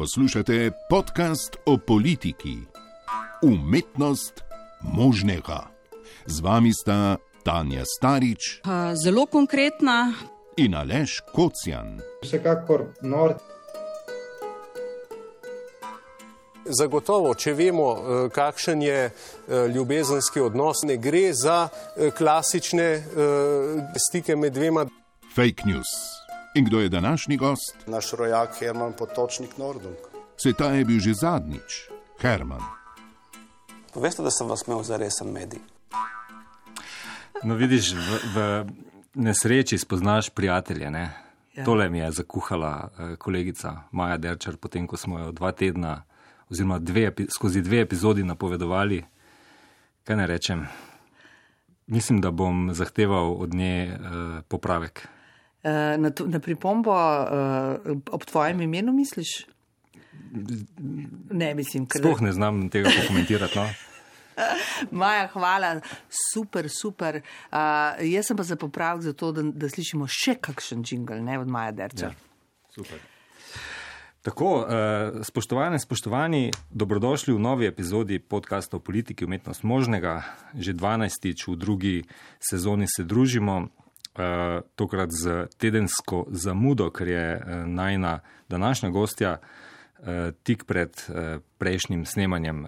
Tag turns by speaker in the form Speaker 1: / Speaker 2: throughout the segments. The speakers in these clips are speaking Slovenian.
Speaker 1: Poslušate podcast o politiki, umetnost možnega. Z vami sta Tanja Starič
Speaker 2: Uh, zelo konkretna.
Speaker 1: in Aleš Kocjan.
Speaker 3: Vsekakor nor.
Speaker 4: Zagotovo, če vemo, eh, kakšen je eh, ljubezenski odnos, ne gre za eh, klasične stike med dvema.
Speaker 1: Fake news. In kdo je današnji gost?
Speaker 5: naš rojak Herman Potočnik Nordung.
Speaker 1: Se ta je bil že zadnjič, Herman.
Speaker 5: Veste, da sem vas imel za resen medij?
Speaker 6: No, vidiš, v, v nesreči spoznaš prijatelje. Ne? Ja. Tole mi je zakuhala eh, kolegica Maja Derčar, potem ko smo jo dva tedna, oziroma dve, skozi dve epizodi napovedovali. Kaj ne rečem? Mislim, da bom zahteval od nje eh, popravek.
Speaker 7: Eh, Na, to- na pripombo uh, ob tvojem imenu misliš? Ne, mislim, ker
Speaker 6: Sploh ne znam tega pokomentirati. No?
Speaker 7: Maja, hvala, super, super. Uh, jaz sem pa za popravek za to, da, da slišimo še kakšen jingle, ne od Maja Derča.
Speaker 6: Ja, super. Tako, eh, spoštovane, spoštovani, dobrodošli v novi epizodi podcasta o politiki umetnost možnega. Že 12. v drugi sezoni se družimo, eh, tokrat z tedensko zamudo, ker je eh, najna današnja gostja eh, tik pred prejšnjim snemanjem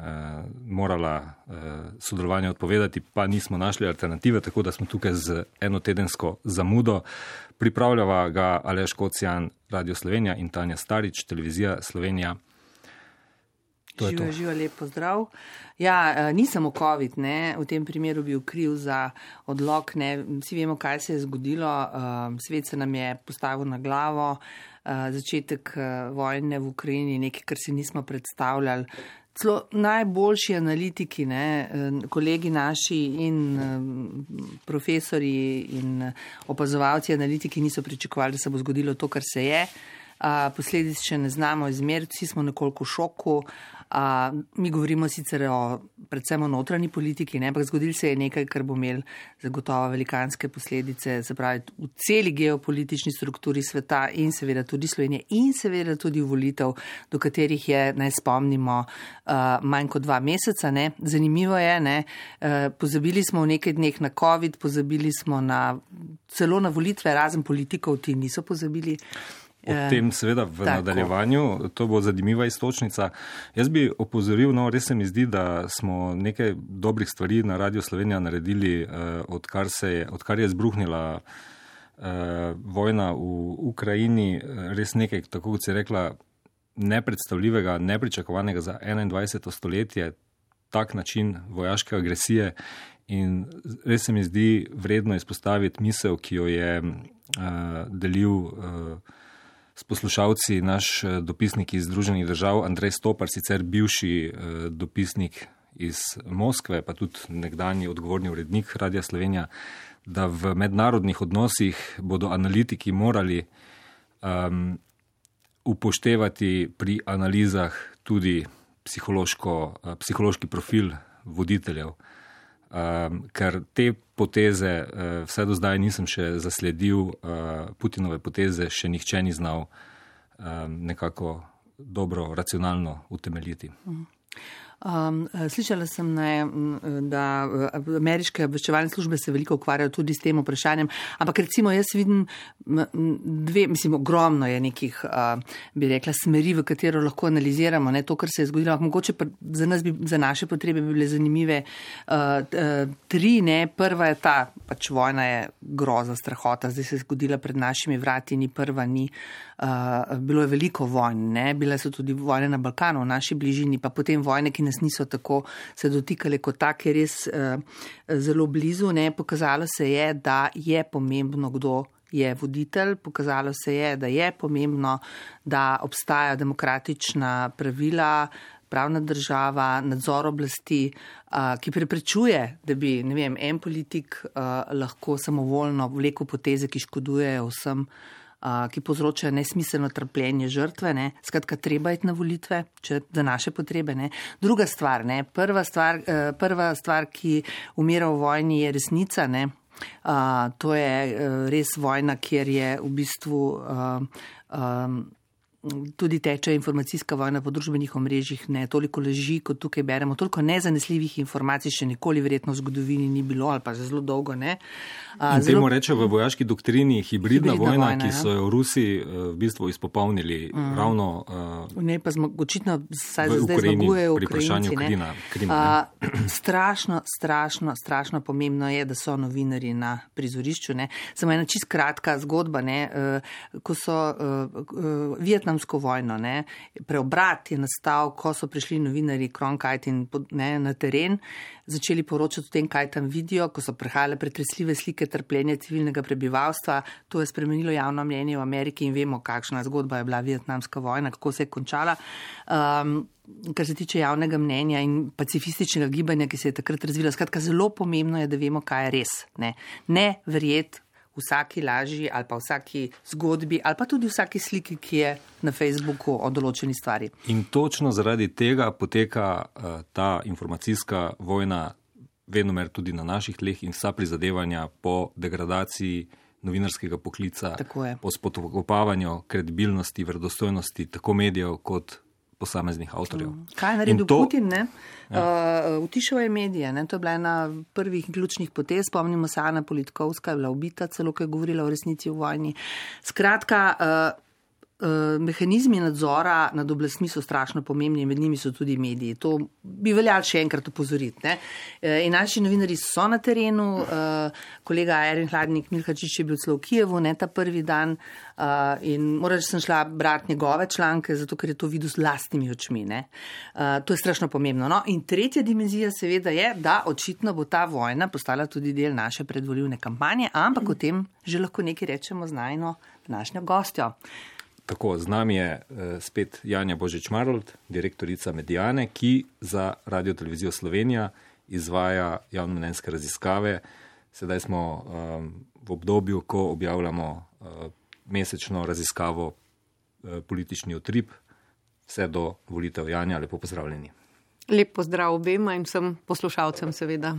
Speaker 6: morala sodelovanje odpovedati, pa nismo našli alternative, tako da smo tukaj z enotedensko zamudo. Pripravljava ga Aleš Kocijan, Radio Slovenija in Tanja Starič, Televizija Slovenija. To
Speaker 7: Živijo,
Speaker 6: to.
Speaker 7: živijo, lep pozdrav. Ja, eh, ni samo COVID, ne, v tem primeru bil kriv za odlog. Ne. Vsi vemo, kaj se je zgodilo. eh, Svet se nam je postavil na glavo. eh, Začetek vojne v Ukrajini je nekaj, kar si nismo predstavljali. Celo najboljši analitiki, ne, kolegi naši in profesori in opazovalci analitiki niso pričakovali, da se bo zgodilo to, kar se je. Posledic še ne znamo izmeriti, vsi smo nekoliko v šoku. A, Mi govorimo sicer o, predvsem o notranji politiki, ne, ampak zgodil se je nekaj, kar bo imel zagotovo velikanske posledice, se pravi v celi geopolitični strukturi sveta in seveda tudi Slovenije in seveda tudi volitev, do katerih je, naj spomnimo, a, manj kot dva meseca. Ne. Zanimivo je, ne, eh, pozabili smo v nekaj dneh na COVID, pozabili smo na, celo na volitve, razen politikov, ti niso pozabili.
Speaker 6: O
Speaker 7: Eh,
Speaker 6: tem, seveda, v
Speaker 7: tako.
Speaker 6: nadaljevanju, to bo zanimiva istočnica. Jaz bi opozoril, no, res se mi zdi, da smo nekaj dobrih stvari na Radio Slovenija naredili, eh, odkar, se odkar je zbruhnila eh, vojna v Ukrajini, eh, res nekaj, tako kot si rekla, nepredstavljivega, nepričakovanega za 21. stoletje, tak način vojaške agresije. In res se mi zdi vredno izpostaviti misel, ki jo je uh, delil uh, s poslušalci naš eh, dopisnik iz Združenih držav, Andrej Stopar, sicer bivši uh, dopisnik iz Moskve, pa tudi nekdani odgovorni urednik Radia Slovenija, da v mednarodnih odnosih bodo analitiki morali um, upoštevati pri analizah tudi psihološko, uh, psihološki profil voditeljev. Um, ker te poteze, uh, vse do zdaj nisem še zasledil, uh, Putinove poteze še nihče ni znal um, nekako dobro, racionalno utemeljiti.
Speaker 7: Um, eh, slišala sem, ne, m, da eh, ameriške obveščevalne službe se veliko ukvarjajo tudi s tem vprašanjem, ampak recimo jaz vidim dve, mislim, ogromno je nekih, uh, bi rekla, smeri, v katero lahko analiziramo ne, to, kar se je zgodilo. Mogoče za nas, bi, za naše potrebe bi bile zanimive uh, uh, tri. Ne. Prva je ta, pač vojna je groza, strahota, zdaj se je zgodila pred našimi vrati, ni prva, ni. Uh, bilo je veliko vojn, ne? bile so tudi vojne na Balkanu, v naši bližini, pa potem vojne, ki nas niso tako se dotikale kot take, res uh, zelo blizu. Ne? Pokazalo se je, da je pomembno, kdo je voditelj, pokazalo se je, da je pomembno, da obstajajo demokratična pravila, pravna država, nadzor oblasti, uh, ki preprečuje, da bi vem, en politik uh, lahko samovoljno vlekel poteze, ki škodujejo vsem ki povzročajo nesmiselno trpljenje žrtve. Ne. Skratka, treba iti na volitve, če za naše potrebe. Ne. Druga stvar, ne. Prva, stvar, uh, prva stvar, ki umira v vojni, je resnica. Ne. Uh, to je uh, res vojna, kjer je v bistvu. Uh, um, tudi teče informacijska vojna po družbenih omrežjih, ne toliko leži, kot tukaj beremo, toliko nezanesljivih informacij še nikoli verjetno v zgodovini ni bilo ali pa zelo dolgo ne.
Speaker 6: A, zelo... Temu reče v vojaški doktrini hibridna, hibridna vojna, vojna, ki ja. so jo Rusi v bistvu izpopolnili mm. ravno.
Speaker 7: Uh, ne pa smo očitno zdaj zmagujejo
Speaker 6: pri vprašanju Krina. Krina
Speaker 7: strašno, strašno, strašno pomembno je, da so novinari na prizorišču. Ne. Samo ena čist kratka zgodba, ne, uh, ko so uh, uh, Vietnamsko vojno, ne, preobrat je nastal, ko so prišli novinari Cronkite in ne, na teren, začeli poročati o tem, kaj tam vidijo, ko so prihajale pretresljive slike trpljenja civilnega prebivalstva. To je spremenilo javno mnenje v Ameriki in vemo, kakšna zgodba je bila Vietnamska vojna, kako se je končala. Um, kar se tiče javnega mnenja in pacifističnega gibanja, ki se je takrat razvilo. Skratka, zelo pomembno je, da vemo, kaj je res. Ne, ne verjeti vsaki laži ali pa vsaki zgodbi ali pa tudi vsaki sliki, ki je na Facebooku o določeni stvari.
Speaker 6: In točno zaradi tega poteka uh, ta informacijska vojna vedno mer tudi na naših tleh in vsa prizadevanja po degradaciji novinarskega poklica, po spodkopavanju kredibilnosti, verodostojnosti tako medijev kot posameznih avtorjev.
Speaker 7: Kaj je naredil to, Putin? Ja. Uh, utišal je medije. Ne? To je bila ena prvih ključnih potez. Spomnimo se, Ana Politkovska je bila ubita, celo ko je govorila o resnici v vojni. Skratka, uh, mehanizmi nadzora nad oblastmi so strašno pomembni in med njimi so tudi mediji. To bi veljalo še enkrat upozoriti. Ne? Eh, in naši novinari so na terenu, eh, kolega Erin Hladnik Milhačič je bil celo v Kijevu, ne ta prvi dan in moram reči, sem šla brati njegove članke, zato ker je to videl z lastnimi očmi. Ne? To je strašno pomembno. No? In tretja dimenzija seveda je, da očitno bo ta vojna postala tudi del naše predvoljivne kampanje, ampak o tem že lahko nekaj rečemo z najno današnjo gostjo.
Speaker 6: Tako, z nami je uh, spet Janja Božič-Marold, direktorica Medijane, ki za Radio Televizijo Slovenija izvaja javnomnenjske raziskave. Sedaj smo um, v obdobju, ko objavljamo uh, mesečno raziskavo uh, politični utrip, vse do volitev Janja. Lepo pozdravljeni.
Speaker 3: Lep pozdrav obema in vsem poslušalcem, seveda.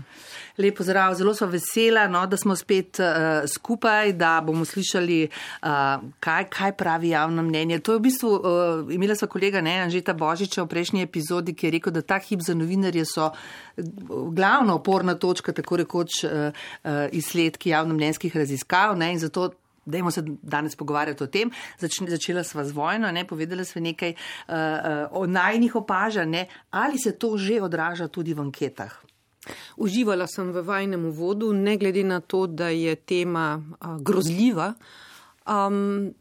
Speaker 7: Lep pozdrav, zelo smo vesela, no, da smo spet uh, skupaj, da bomo slišali, uh, kaj, kaj pravi javno mnenje. To je v bistvu, uh, imela sva kolega Anžeta Božiča v prejšnji epizodi, ki je rekel, da ta hip za novinarje so glavna oporna točka, tako rekoč, uh, uh, izsledki javno mnenjskih raziskav. Ne, Dajmo se danes pogovarjati o tem. Začne, začela sva z vojno, ne, povedala sva nekaj uh, uh, o najnih opažanjih, ali se to že odraža tudi v anketah.
Speaker 3: Uživala sem v vajnem uvodu, ne glede na to, da je tema uh, grozljiva. Um,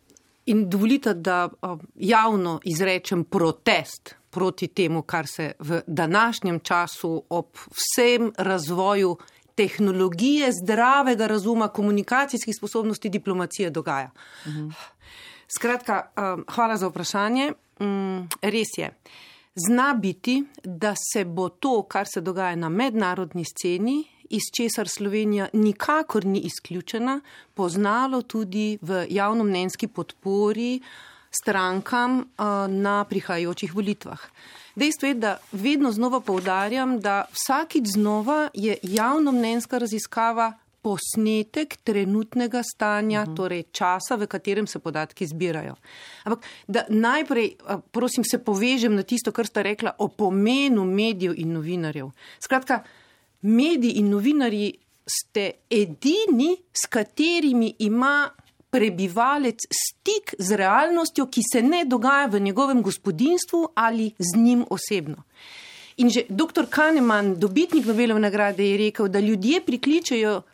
Speaker 3: in dovolite, da uh, javno izrečem protest proti temu, kar se v današnjem času ob vsem razvoju tehnologije, zdravega razuma, komunikacijskih sposobnosti, diplomacije dogaja. Mhm. Skratka, um, hvala za vprašanje. Mm, res je. Zna biti, da se bo to, kar se dogaja na mednarodni sceni, iz česar Slovenija nikakor ni izključena, poznalo tudi v javnomnenjski podpori strankam uh, na prihajajočih volitvah. Dejstvo je, da vedno znova poudarjam, da vsakič znova je javno mnenjska raziskava posnetek trenutnega stanja, uh mhm. -huh. torej časa, v katerem se podatki zbirajo. Ampak da najprej, prosim, se povežem na tisto, kar sta rekla o pomenu medijev in novinarjev. Skratka, mediji in novinarji ste edini, s katerimi ima prebivalec stik z realnostjo, ki se ne dogaja v njegovem gospodinstvu ali z njim osebno. In že dr. Kahneman, dobitnik Nobelove nagrade, je rekel, da ljudje prikličajo uh,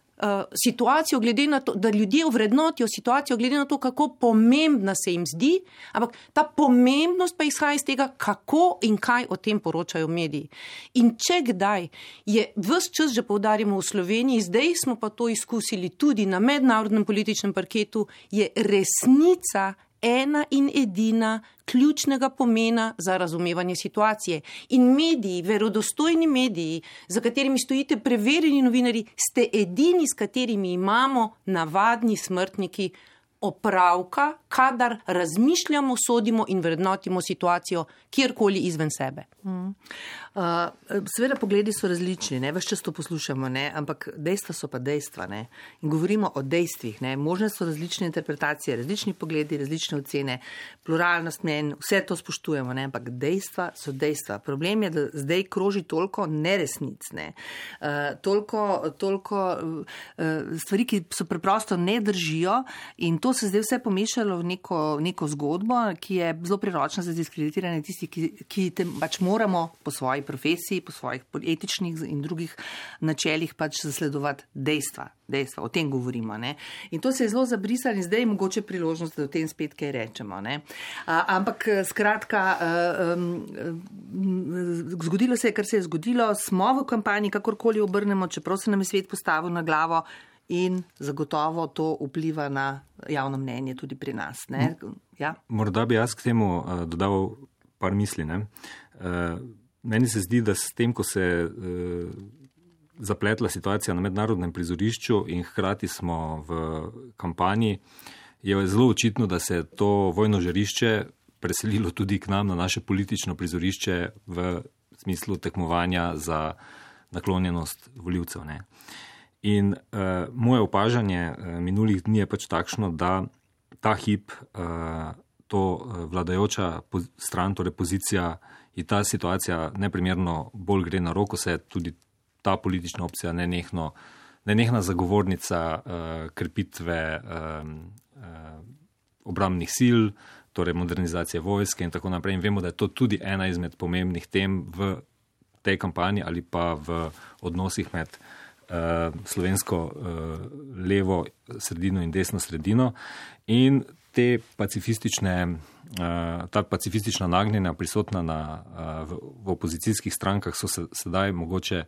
Speaker 3: situacijo, glede na to, da ljudje vrednotijo situacijo, glede na to, kako pomembna se jim zdi, ampak ta pomembnost pa izhaja iz tega, kako in kaj o tem poročajo mediji. In če kdaj je vse čas, že poudarjamo v Sloveniji, zdaj smo pa to izkusili tudi na mednarodnem političnem parketu, je resnica ena in edina ključnega pomena za razumevanje situacije. In mediji, verodostojni mediji, za katerimi stojite preverjeni novinari, ste edini, s katerimi imamo navadni smrtniki opravka, kadar razmišljamo, sodimo in vrednotimo situacijo kjerkoli izven sebe.
Speaker 7: Uh, seveda, pogledi so različni, ne več često poslušamo, ne? ampak dejstva so pa dejstva. Ne? In govorimo o dejstvih. Ne? Možne so različne interpretacije, različni pogledi, različne ocene, pluralnost mnen, vse to spoštujemo, ne? ampak dejstva so dejstva. Problem je, da zdaj kroži toliko neresnic, ne? uh, toliko, toliko uh, stvari, ki so preprosto ne držijo in to se zdaj vse pomešalo v neko, neko zgodbo, ki je zelo priročna za diskreditiranje tistih, ki, ki te pač moramo po svoji profesiji, po svojih etičnih in drugih načeljih pač zasledovati dejstva. Dejstva, o tem govorimo. Ne? In to se je zelo zabrisalo, in zdaj je mogoče priložnost, da o tem spet kaj rečemo. A, ampak skratka, um, zgodilo se je, kar se je zgodilo, smo v kampanji, kakorkoli obrnemo, čeprav se nam je svet postavil na glavo. In zagotovo to vpliva na javno mnenje tudi pri nas. Ja?
Speaker 6: Morda bi jaz k temu uh, dodal par misli. Uh, meni se zdi, da s tem, ko se uh, zapletla situacija na mednarodnem prizorišču in hkrati smo v kampanji, je zelo očitno, da se je to vojno žarišče preselilo tudi k nam na naše politično prizorišče v smislu tekmovanja za naklonjenost voljivcev. Ne. In uh, moje opažanje uh, minulih dni je pač takšno, da ta hip, uh, to vladajoča stran, torej pozicija, in ta situacija neprimerno bolj gre na roko, se tudi ta politična opcija nenehno, nenehna zagovornica uh, krepitve um, uh, obramnih sil, torej modernizacije vojske in tako naprej. In vemo, da je to tudi ena izmed pomembnih tem v tej kampanji ali pa v odnosih med slovensko uh, levo sredino in desno sredino. In te pacifistične, uh, ta pacifistična nagnjenja prisotna na, v, v opozicijskih strankah so se, sedaj mogoče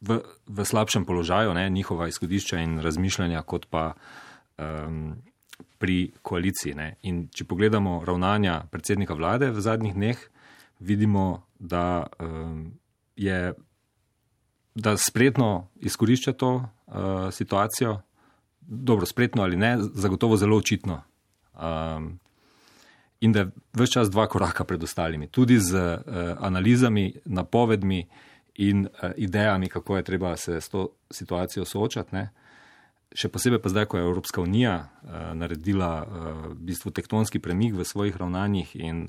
Speaker 6: v, v slabšem položaju, ne, njihova izhodišča in razmišljanja, kot pa um, pri koaliciji. Ne. In če pogledamo ravnanja predsednika vlade v zadnjih dneh, vidimo, da um, je. Da spretno izkorišča to uh, situacijo, dobro, spretno ali ne, zagotovo zelo očitno. Um, in da je vse čas dva koraka pred ostalimi, tudi z uh, analizami, napovedmi in uh, idejami, kako je treba se s to situacijo soočati. Ne. Še posebej pa zdaj, ko je Evropska unija uh, naredila uh, v bistvu tektonski premik v svojih ravnanjih in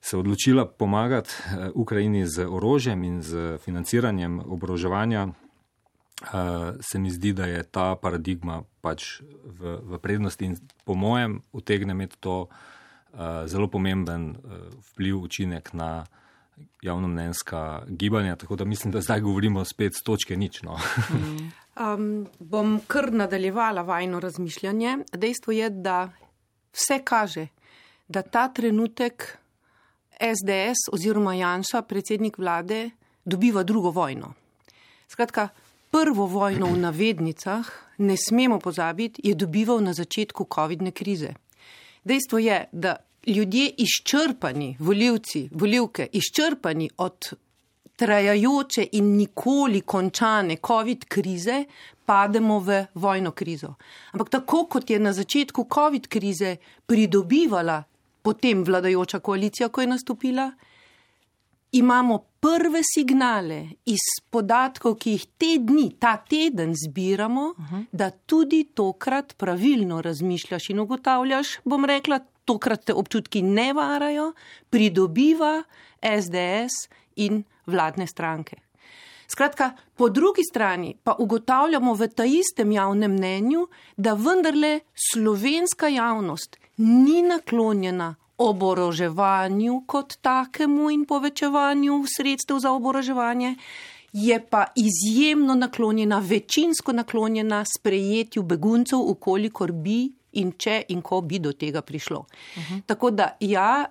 Speaker 6: se odločila pomagati uh, Ukrajini z orožjem in z financiranjem oboroževanja, uh, se mi zdi, da je ta paradigma pač v, v prednosti in po mojem utegne imeti to uh, zelo pomemben vpliv, učinek na javnomnenjska gibanja. Tako da mislim, da zdaj govorimo spet z točke nič. No.
Speaker 3: um, bom kar nadaljevala vajno razmišljanje. Dejstvo je, da vse kaže, da ta trenutek SDS oziroma Janša, predsednik vlade, dobiva drugo vojno. Skratka, prvo vojno v navednicah, ne smemo pozabiti, je dobival na začetku COVID-ne krize. Dejstvo je, da ljudje izčrpani, voljivci, voljivke, izčrpani od trajajoče in nikoli končane COVID krize, pademo v vojno krizo. Ampak tako kot je na začetku COVID krize pridobivala potem vladajoča koalicija, ko je nastopila, imamo prve signale iz podatkov, ki jih te dni, ta teden zbiramo, uh -huh. da tudi tokrat pravilno razmišljaš in ugotavljaš, bom rekla, tokrat te občutki ne varajo, pridobiva SDS in vladne stranke. Skratka, po drugi strani pa ugotavljamo v ta istem javnem mnenju, da vendarle slovenska javnost ni naklonjena oboroževanju kot takemu in povečevanju sredstev za oboroževanje, je pa izjemno naklonjena, večinsko naklonjena sprejetju beguncev, ukolikor bi in če in ko bi do tega prišlo. Uh -huh. Tako da ja,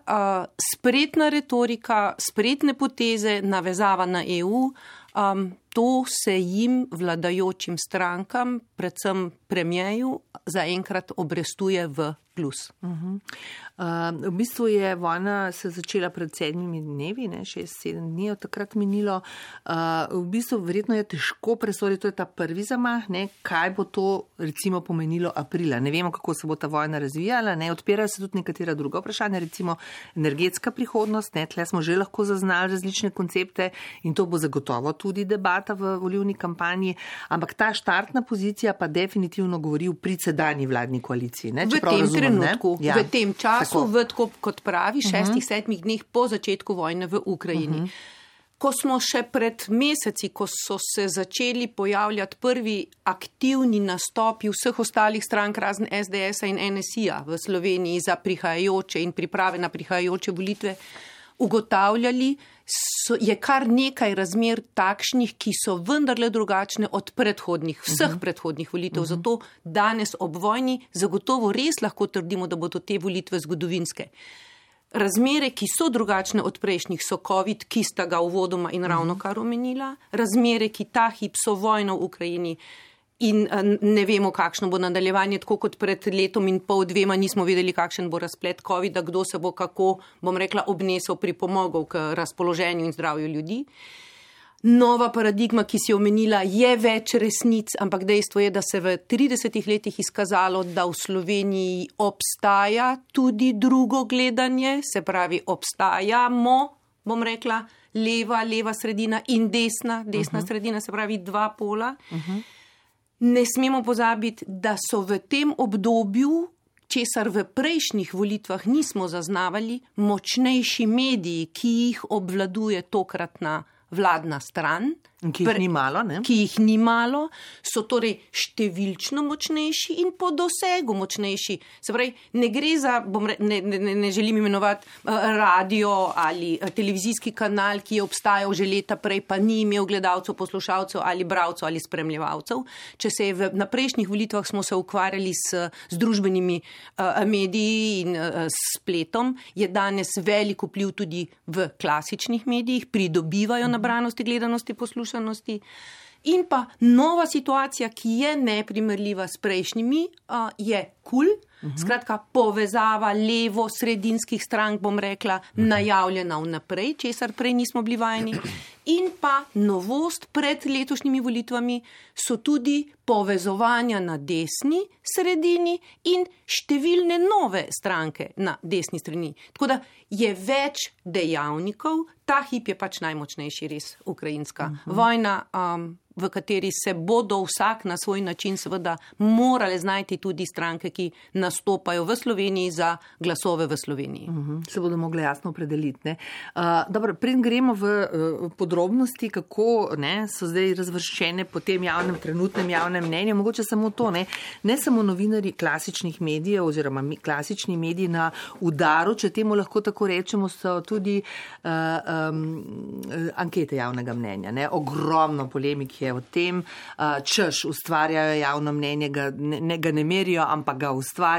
Speaker 3: spretna retorika, spretne poteze, navezava na EU. Um, to se jim, vladajočim strankam, predvsem premijeju, zaenkrat obrestuje v plus.
Speaker 7: Uh -huh. uh, v bistvu je vojna se začela pred sedmimi dnevi, ne, šest, sedem dni od takrat minilo. Uh, v bistvu verjetno je težko presoditi, to je ta prvi zamah, ne, kaj bo to recimo pomenilo aprila. Ne vemo, kako se bo ta vojna razvijala, ne, odpirajo se tudi nekatera druga vprašanja, recimo energetska prihodnost, ne, tle smo že lahko zaznali različne koncepte in to bo zagotovo tudi debata v volivni kampanji, ampak ta štartna pozicija pa definitivno govori v predsedanji vladni koaliciji. Ne,
Speaker 3: trenutku, ja. v tem času, v, tako, kot pravi, mhm. šestih, uh -huh. sedmih dneh po začetku vojne v Ukrajini. Uh mhm. -huh. Ko smo še pred meseci, ko so se začeli pojavljati prvi aktivni nastopi vseh ostalih strank, razen SDS-a in NSI-a v Sloveniji za prihajajoče in priprave na prihajajoče volitve, ugotavljali, so, je kar nekaj razmer takšnih, ki so vendarle drugačne od predhodnih, vseh uh mhm. -huh. predhodnih volitev. Uh mhm. -huh. Zato danes ob vojni zagotovo res lahko trdimo, da bodo te volitve zgodovinske. Razmere, ki so drugačne od prejšnjih, so COVID, ki sta ga uvodoma in ravno mhm. kar omenila. Razmere, ki ta hip so vojna v Ukrajini, In eh, ne vemo, kakšno bo nadaljevanje, tako kot pred letom in pol, dvema nismo vedeli, kakšen bo razplet COVID-a, kdo se bo kako, bom rekla, obnesel pri pomogel k razpoloženju in zdravju ljudi. Nova paradigma, ki si omenila, je več resnic, ampak dejstvo je, da se v 30 letih izkazalo, da v Sloveniji obstaja tudi drugo gledanje, se pravi, obstajamo, bom rekla, leva, leva sredina in desna, desna uh -huh. sredina, se pravi, dva pola. Uh -huh. Ne smemo pozabiti, da so v tem obdobju, česar v prejšnjih volitvah nismo zaznavali, močnejši mediji, ki jih obvladuje tokratna vladna stran.
Speaker 7: Ki jih ni malo, ne?
Speaker 3: Ki jih ni malo, so torej številčno močnejši in po dosegu močnejši. Se pravi, ne gre za, re, ne, ne, ne želim imenovati uh, radio ali uh, televizijski kanal, ki je obstajal že leta prej, pa ni imel gledalcev, poslušalcev ali bravcev ali spremljevalcev. Če se je v, na prejšnjih volitvah smo se ukvarjali s, s družbenimi uh, mediji in uh, spletom, je danes veliko vpliv tudi v klasičnih medijih, pridobivajo nabranosti, gledanosti, poslušalcev poslušanosti. In pa nova situacija, ki je neprimerljiva s prejšnjimi, je kul. Cool. Uh -huh. Skratka, povezava levo-sredinskih strank, bom rekla, uh -huh. najavljena vnaprej, česar prej nismo bili vajeni. In pa novost pred letošnjimi volitvami so tudi povezovanja na desni sredini in številne nove stranke na desni sredini. Tako da je več dejavnikov, ta hip je pač najmočnejši, res ukrajinska uh -huh. vojna. Um, v kateri se bodo vsak na svoj način seveda morale znajti tudi stranke, ki nastopajo v Sloveniji za glasove v Sloveniji. Uh
Speaker 7: -huh, se bodo mogli jasno opredeliti. Uh, dobro, preden gremo v uh, podrobnosti, kako ne, so zdaj razvrščene po tem javnem, trenutnem javnem mnenju, mogoče samo to, ne, ne samo novinari klasičnih medijev oziroma mi, klasični mediji na udaru, če temu lahko tako rečemo, so tudi uh, um, ankete javnega mnenja. Ne, ogromno polemik je o tem, češ ustvarjajo javno mnenje, ga ne, ga ne merijo, ampak ga ustvarjajo,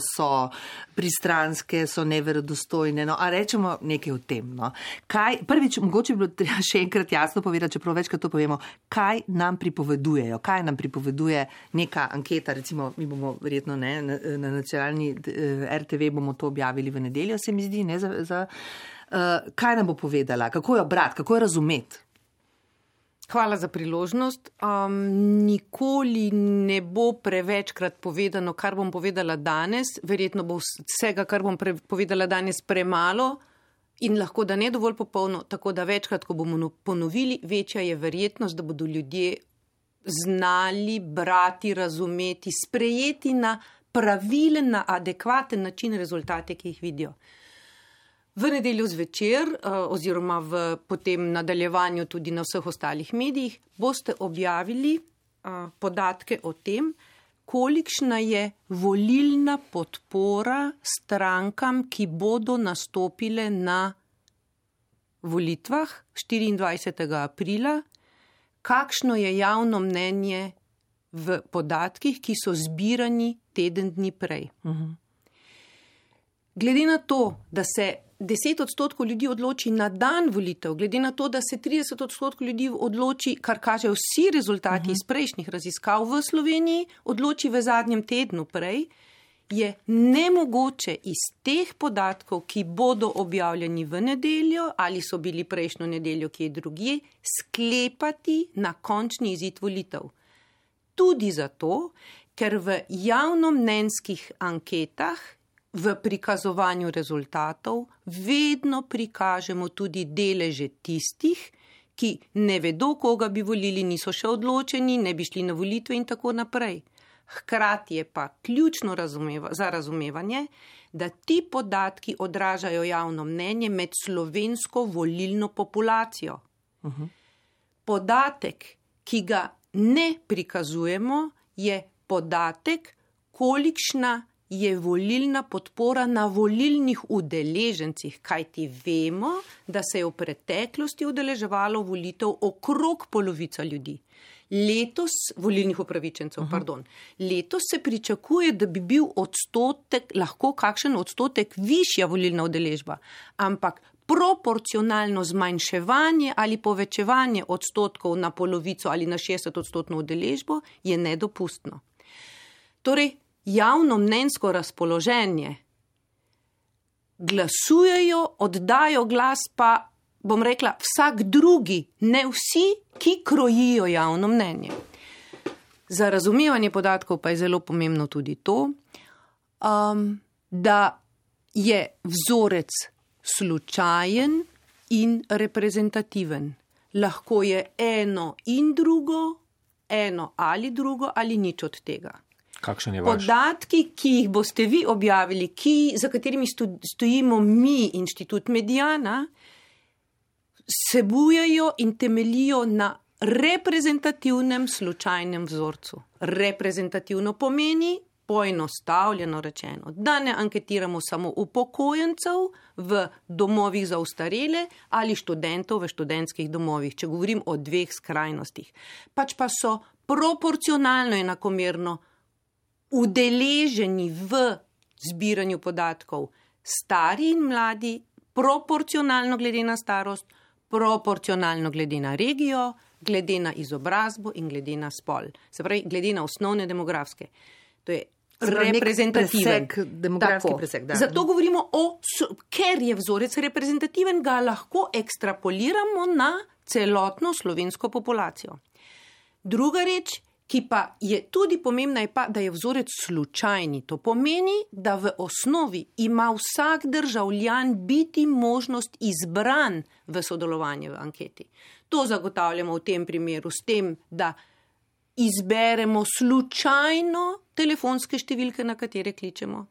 Speaker 7: so pristranske, so neverodostojne. No, a rečemo nekaj o tem. No. Kaj, prvič, mogoče bi bilo treba še enkrat jasno povedati, čeprav večkrat to povemo, kaj nam pripovedujejo, kaj nam pripoveduje neka anketa, recimo mi bomo verjetno ne, na, na nacionalni eh, RTV bomo to objavili v nedeljo, se mi zdi, ne za. za Uh, kaj nam bo povedala, kako jo brati, kako jo razumeti?
Speaker 3: Hvala za priložnost. Um, nikoli ne bo prevečkrat povedano, kar bom povedala danes. Verjetno bo vsega, kar bom povedala danes, premalo in lahko da ne dovolj popolno. Tako da večkrat, ko bomo no-, ponovili, večja je verjetnost, da bodo ljudje znali brati, razumeti, sprejeti na pravilen, na adekvaten način rezultate, ki jih vidijo. V nedeljo zvečer, eh, oziroma v potem nadaljevanju tudi na vseh ostalih medijih, boste objavili eh, podatke o tem, kolikšna je volilna podpora strankam, ki bodo nastopile na volitvah 24. aprila, kakšno je javno mnenje v podatkih, ki so zbirani teden dni prej. Uh mhm. -huh. Glede na to, da se 10 odstotkov ljudi odloči na dan volitev, glede na to, da se 30 odstotkov ljudi odloči, kar kažejo vsi rezultati uh -huh. iz prejšnjih raziskav v Sloveniji, odloči v zadnjem tednu prej, je nemogoče iz teh podatkov, ki bodo objavljeni v nedeljo ali so bili prejšnjo nedeljo kje drugje, sklepati na končni izid volitev. Tudi zato, ker v javnomnenskih anketah v prikazovanju rezultatov vedno prikažemo tudi deleže tistih, ki ne vedo, koga bi volili, niso še odločeni, ne bi šli na volitve in tako naprej. Hkrati je pa ključno razumeva, za razumevanje, da ti podatki odražajo javno mnenje med slovensko volilno populacijo. Uh -huh. Podatek, ki ga ne prikazujemo, je podatek, kolikšna je volilna podpora na volilnih udeležencih, kajti vemo, da se je v preteklosti udeleževalo volitev okrog polovica ljudi. Letos, volilnih upravičencev, uh -huh. pardon, letos se pričakuje, da bi bil odstotek, lahko kakšen odstotek višja volilna udeležba, ampak proporcionalno zmanjševanje ali povečevanje odstotkov na polovico ali na 60 odstotno udeležbo je nedopustno. Torej, javno mnenjsko razpoloženje, glasujejo, oddajo glas pa, bom rekla, vsak drugi, ne vsi, ki krojijo javno mnenje. Za razumevanje podatkov pa je zelo pomembno tudi to, um, da je vzorec slučajen in reprezentativen. Lahko je eno in drugo, eno ali drugo ali nič od tega.
Speaker 6: Kakšen je vaš?
Speaker 3: Podatki, ki jih boste vi objavili, ki, za katerimi stojimo mi, inštitut Medijana, sebujejo in temelijo na reprezentativnem slučajnem vzorcu. Reprezentativno pomeni, poenostavljeno rečeno, da ne anketiramo samo upokojencev v domovih za ustarele ali študentov v študentskih domovih, če govorim o dveh skrajnostih. Pač pa so proporcionalno enakomerno udeleženi v zbiranju podatkov, stari in mladi, proporcionalno glede na starost, proporcionalno glede na regijo, glede na izobrazbo in glede na spol. Se pravi, glede na osnovne demografske. To je reprezentativen.
Speaker 7: Presek,
Speaker 3: Zato govorimo o, ker je vzorec reprezentativen, ga lahko ekstrapoliramo na celotno slovensko populacijo. Druga reč, ki pa je tudi pomembna, je pa, da je vzorec slučajni. To pomeni, da v osnovi ima vsak državljan biti možnost izbran v sodelovanje v anketi. To zagotavljamo v tem primeru s tem, da izberemo slučajno telefonske številke, na katere kličemo.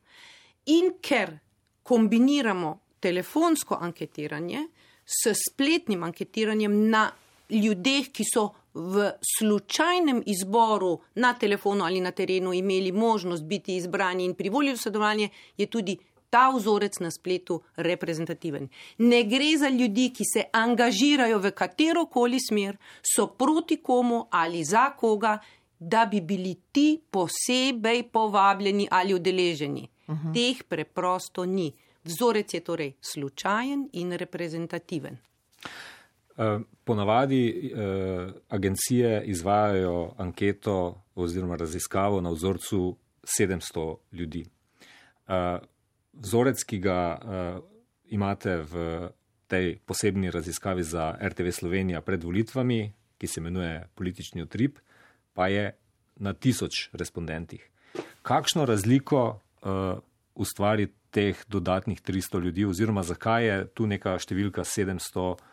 Speaker 3: In ker kombiniramo telefonsko anketiranje s spletnim anketiranjem na ljudeh, ki so v slučajnem izboru na telefonu ali na terenu imeli možnost biti izbrani in privolili v sodelovanje, je tudi ta vzorec na spletu reprezentativen. Ne gre za ljudi, ki se angažirajo v katero koli smer, so proti komu ali za koga, da bi bili ti posebej povabljeni ali udeleženi. Uh -huh. Teh preprosto ni. Vzorec je torej slučajen in reprezentativen.
Speaker 6: Eh, ponavadi eh, agencije izvajajo anketo oziroma raziskavo na vzorcu 700 ljudi. Eh, vzorec, ki ga imate v tej posebni raziskavi za RTV Slovenija pred volitvami, ki se imenuje politični utrip, pa je na tisoč respondentih. Kakšno razliko ustvari teh dodatnih 300 ljudi oziroma zakaj je tu neka številka 700 ljudi?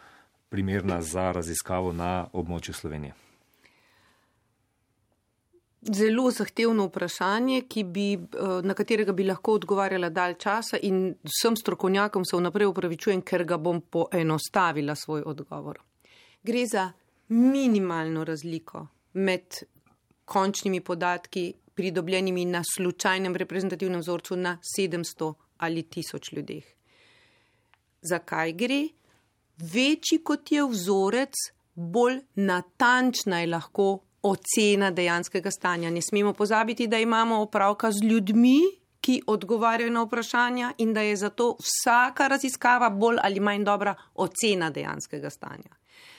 Speaker 6: Primerna za raziskavo na območju Slovenije?
Speaker 3: Zelo zahtevno vprašanje, bi, eh, na katerega bi lahko odgovarjala dalj časa in vsem strokovnjakom se vnaprej upravičujem, ker ga bom poenostavila svoj odgovor. Gre za minimalno razliko med končnimi podatki, pridobljenimi na slučajnem reprezentativnem vzorcu na 700 ali 1000 ljudeh. Zakaj gre? Večji kot je vzorec, bolj natančna je lahko ocena dejanskega stanja. Ne smemo pozabiti, da imamo opravka z ljudmi, ki odgovarjajo na vprašanja in da je zato vsaka raziskava bolj ali manj dobra ocena dejanskega stanja.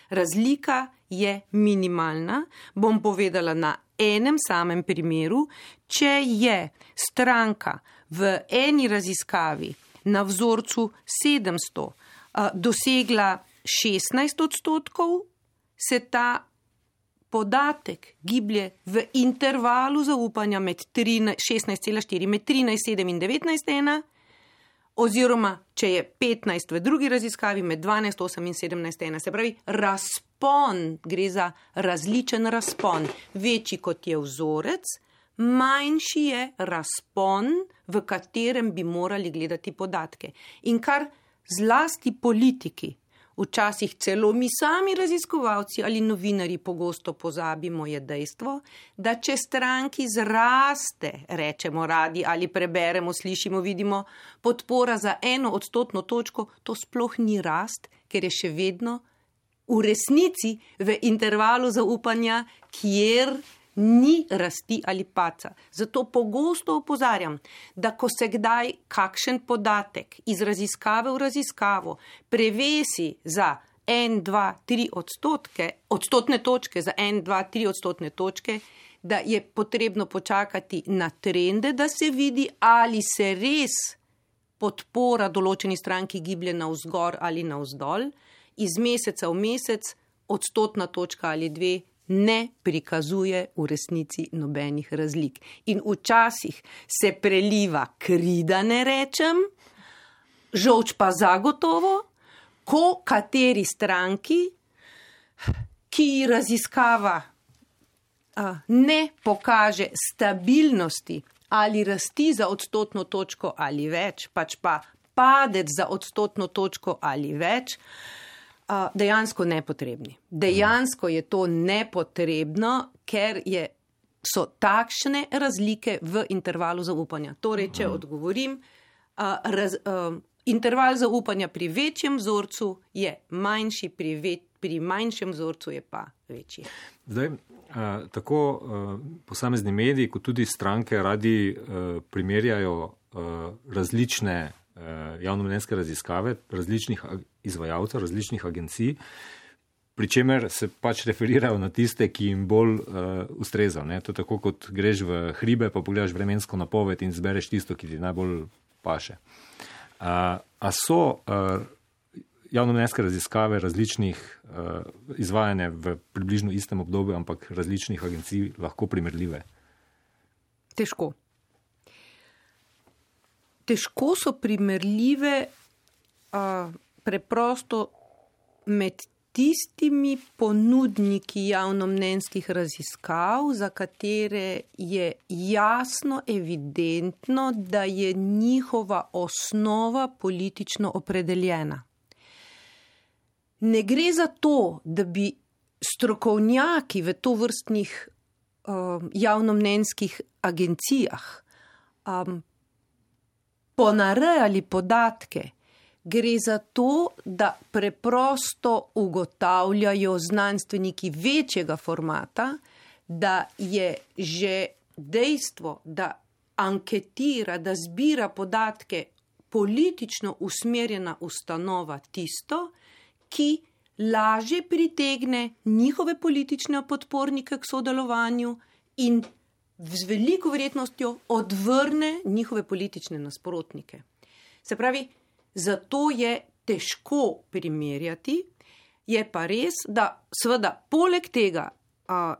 Speaker 3: Razlika je minimalna, bom povedala na enem samem primeru, če je stranka v eni raziskavi na vzorcu 700 dosegla 16 odstotkov, se ta podatek giblje v intervalu zaupanja med 16,4 med 13,7 in 19,1, oziroma če je 15 v drugi raziskavi med 12,8 in 17,1. Se pravi, razpon gre za različen razpon. Večji kot je vzorec, manjši je razpon, v katerem bi morali gledati podatke. In kar zlasti politiki. Včasih celo mi sami raziskovalci ali novinari pogosto pozabimo, je dejstvo, da če stranki zraste, rečemo radi ali preberemo, slišimo, vidimo podpora za eno odstotno točko, to sploh ni rast, ker je še vedno v resnici v intervalu zaupanja, kjer ni rasti ali paca. Zato pogosto opozarjam, da ko se kdaj kakšen podatek iz raziskave v raziskavo prevesi za en, dva, tri odstotke, odstotne točke, za en, dva, tri odstotne točke, da je potrebno počakati na trende, da se vidi, ali se res podpora določeni stranki giblje na vzgor ali na vzdolj, iz meseca v mesec, odstotna točka ali dve, ne prikazuje v resnici nobenih razlik. In včasih se preliva kri, da ne rečem, žoč pa zagotovo, ko kateri stranki, ki raziskava, ne pokaže stabilnosti ali rasti za odstotno točko ali več, pač pa padec za odstotno točko ali več, dejansko nepotrebni. Dejansko je to nepotrebno, ker je, so takšne razlike v intervalu zaupanja. Torej, če odgovorim, raz, interval zaupanja pri večjem vzorcu je manjši, pri, ve, pri manjšem vzorcu je pa večji.
Speaker 6: Zdaj, tako posamezni mediji, kot tudi stranke radi primerjajo različne javnomnenjske raziskave različnih izvajalcev, različnih agencij, pri čemer se pač referirajo na tiste, ki jim bolj uh, ustreza. Ne? To je tako, kot greš v hribe, pa pogledaš vremensko napoved in zbereš tisto, ki ti najbolj paše. Uh, a so uh, javnomnenjske raziskave različnih uh, izvajanja v približno istem obdobju, ampak različnih agencij lahko primerljive?
Speaker 3: Težko. Težko so primerljive. Uh, preprosto med tistimi ponudniki javnomnenjskih raziskav, za katere je jasno, evidentno, da je njihova osnova politično opredeljena. Ne gre za to, da bi strokovnjaki v to vrstnih um, javnomnenjskih agencijah um, ponarejali podatke, gre za to, da preprosto ugotavljajo znanstveniki večjega formata, da je že dejstvo, da anketira, da zbira podatke politično usmerjena ustanova tisto, ki lažje pritegne njihove politične podpornike k sodelovanju in z veliko verjetnostjo odvrne njihove politične nasprotnike. Se pravi, zato je težko primerjati. Je pa res, da seveda poleg tega,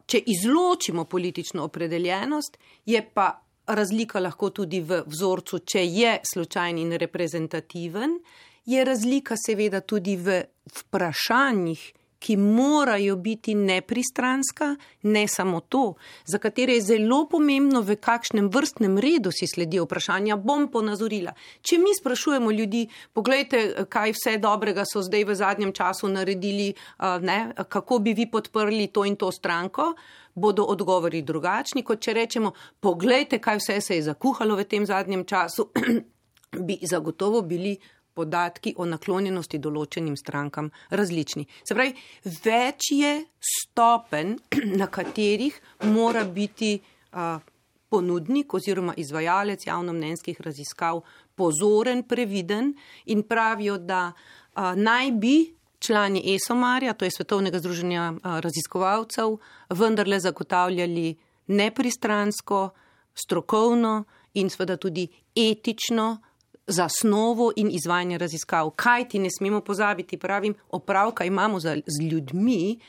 Speaker 3: če izločimo politično opredeljenost, je pa razlika lahko tudi v vzorcu, če je slučajen in reprezentativen, je razlika seveda tudi v vprašanjih, ki morajo biti nepristranska, ne samo to, za katere je zelo pomembno, v kakšnem vrstnem redu si sledijo vprašanja, bom ponazorila. Če mi sprašujemo ljudi, pogledajte, kaj vse dobrega so zdaj v zadnjem času naredili, ne, kako bi vi podprli to in to stranko, bodo odgovori drugačni, kot če rečemo, pogledajte, kaj vse se je zakuhalo v tem zadnjem času, bi zagotovo bili podatki o naklonjenosti določenim strankam različni. Se pravi, več je stopen, na katerih mora biti a, ponudnik oziroma izvajalec javnomnenjskih raziskav pozoren, previden in pravijo, da a, naj bi člani ESOMARja, to je Svetovnega združenja a, raziskovalcev, vendarle zagotavljali nepristransko, strokovno in seveda tudi etično zasnovo in izvajanje raziskav. Kaj ti ne smemo pozabiti, pravim, opravka imamo za, z ljudmi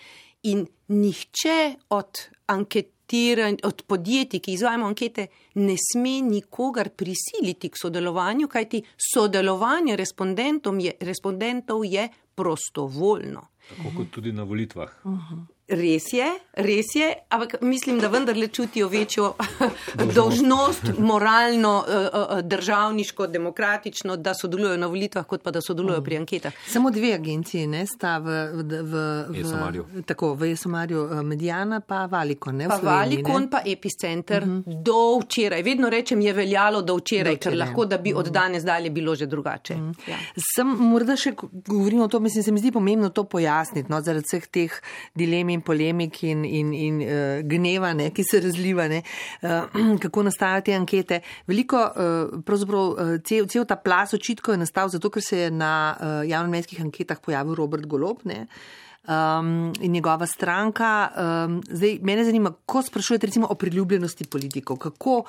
Speaker 3: in nihče od anketiranj, od podjetij, ki izvajamo ankete, ne sme nikogar prisiliti k sodelovanju, kajti sodelovanje je, respondentov je prostovoljno.
Speaker 6: Tako kot tudi na volitvah. Uh -huh.
Speaker 3: Res je, res je, ampak mislim, da vendarle čutijo večjo dolžnost, moralno, eh, eh, državniško, demokratično, da sodelujo na volitvah, kot pa da sodelujo pri anketah.
Speaker 7: Samo dve agencije ne, sta v, v, v, v, tako, v Esomarju, eh, Medijana pa Valikon. Ne,
Speaker 3: pa Sloveniji, Valikon ne? pa Epicenter. Uh mhm. -huh. Do včeraj, vedno rečem, je veljalo do včeraj, do včeraj. ker lahko da bi od mhm. danes dalje bilo že drugače. -huh. ja.
Speaker 7: Sem morda še govorim o tem, mislim, se mi zdi pomembno to pojasniti, no, zaradi vseh teh dilem in polemik in, in, in uh, gneva, ne, ki se razliva, ne, uh, kako nastajajo te ankete. Veliko, uh, pravzaprav uh, cel, cel ta plas očitkov je nastal zato, ker se je na uh, javnomedijskih anketah pojavil Robert Golob. Ne, Um, in njegova stranka. Um, zdaj, mene zanima, ko sprašujete recimo o priljubljenosti politikov, kako uh,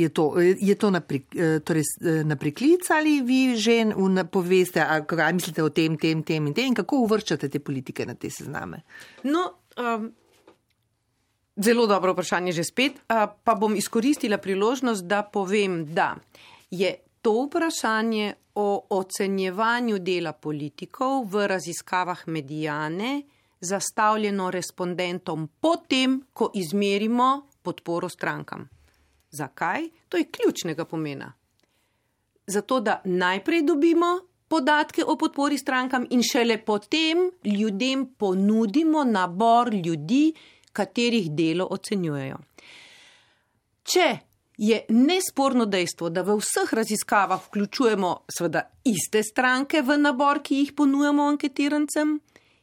Speaker 7: je to, je to na, pri, uh, torej, na priklic ali vi že poveste, kaj mislite o tem, tem, tem in tem in kako uvrščate te politike na te sezname?
Speaker 3: No, Um, zelo dobro vprašanje, že spet. Uh, pa bom izkoristila priložnost, da povem, da je to vprašanje o ocenjevanju dela politikov v raziskavah medijane zastavljeno respondentom potem, ko izmerimo podporo strankam. Zakaj? To je ključnega pomena. Zato, da najprej dobimo podatke o podpori strankam in šele potem ljudem ponudimo nabor ljudi, katerih delo ocenjujejo. Če je nesporno dejstvo, da v vseh raziskavah vključujemo seveda iste stranke v nabor, ki jih ponujamo anketirancem,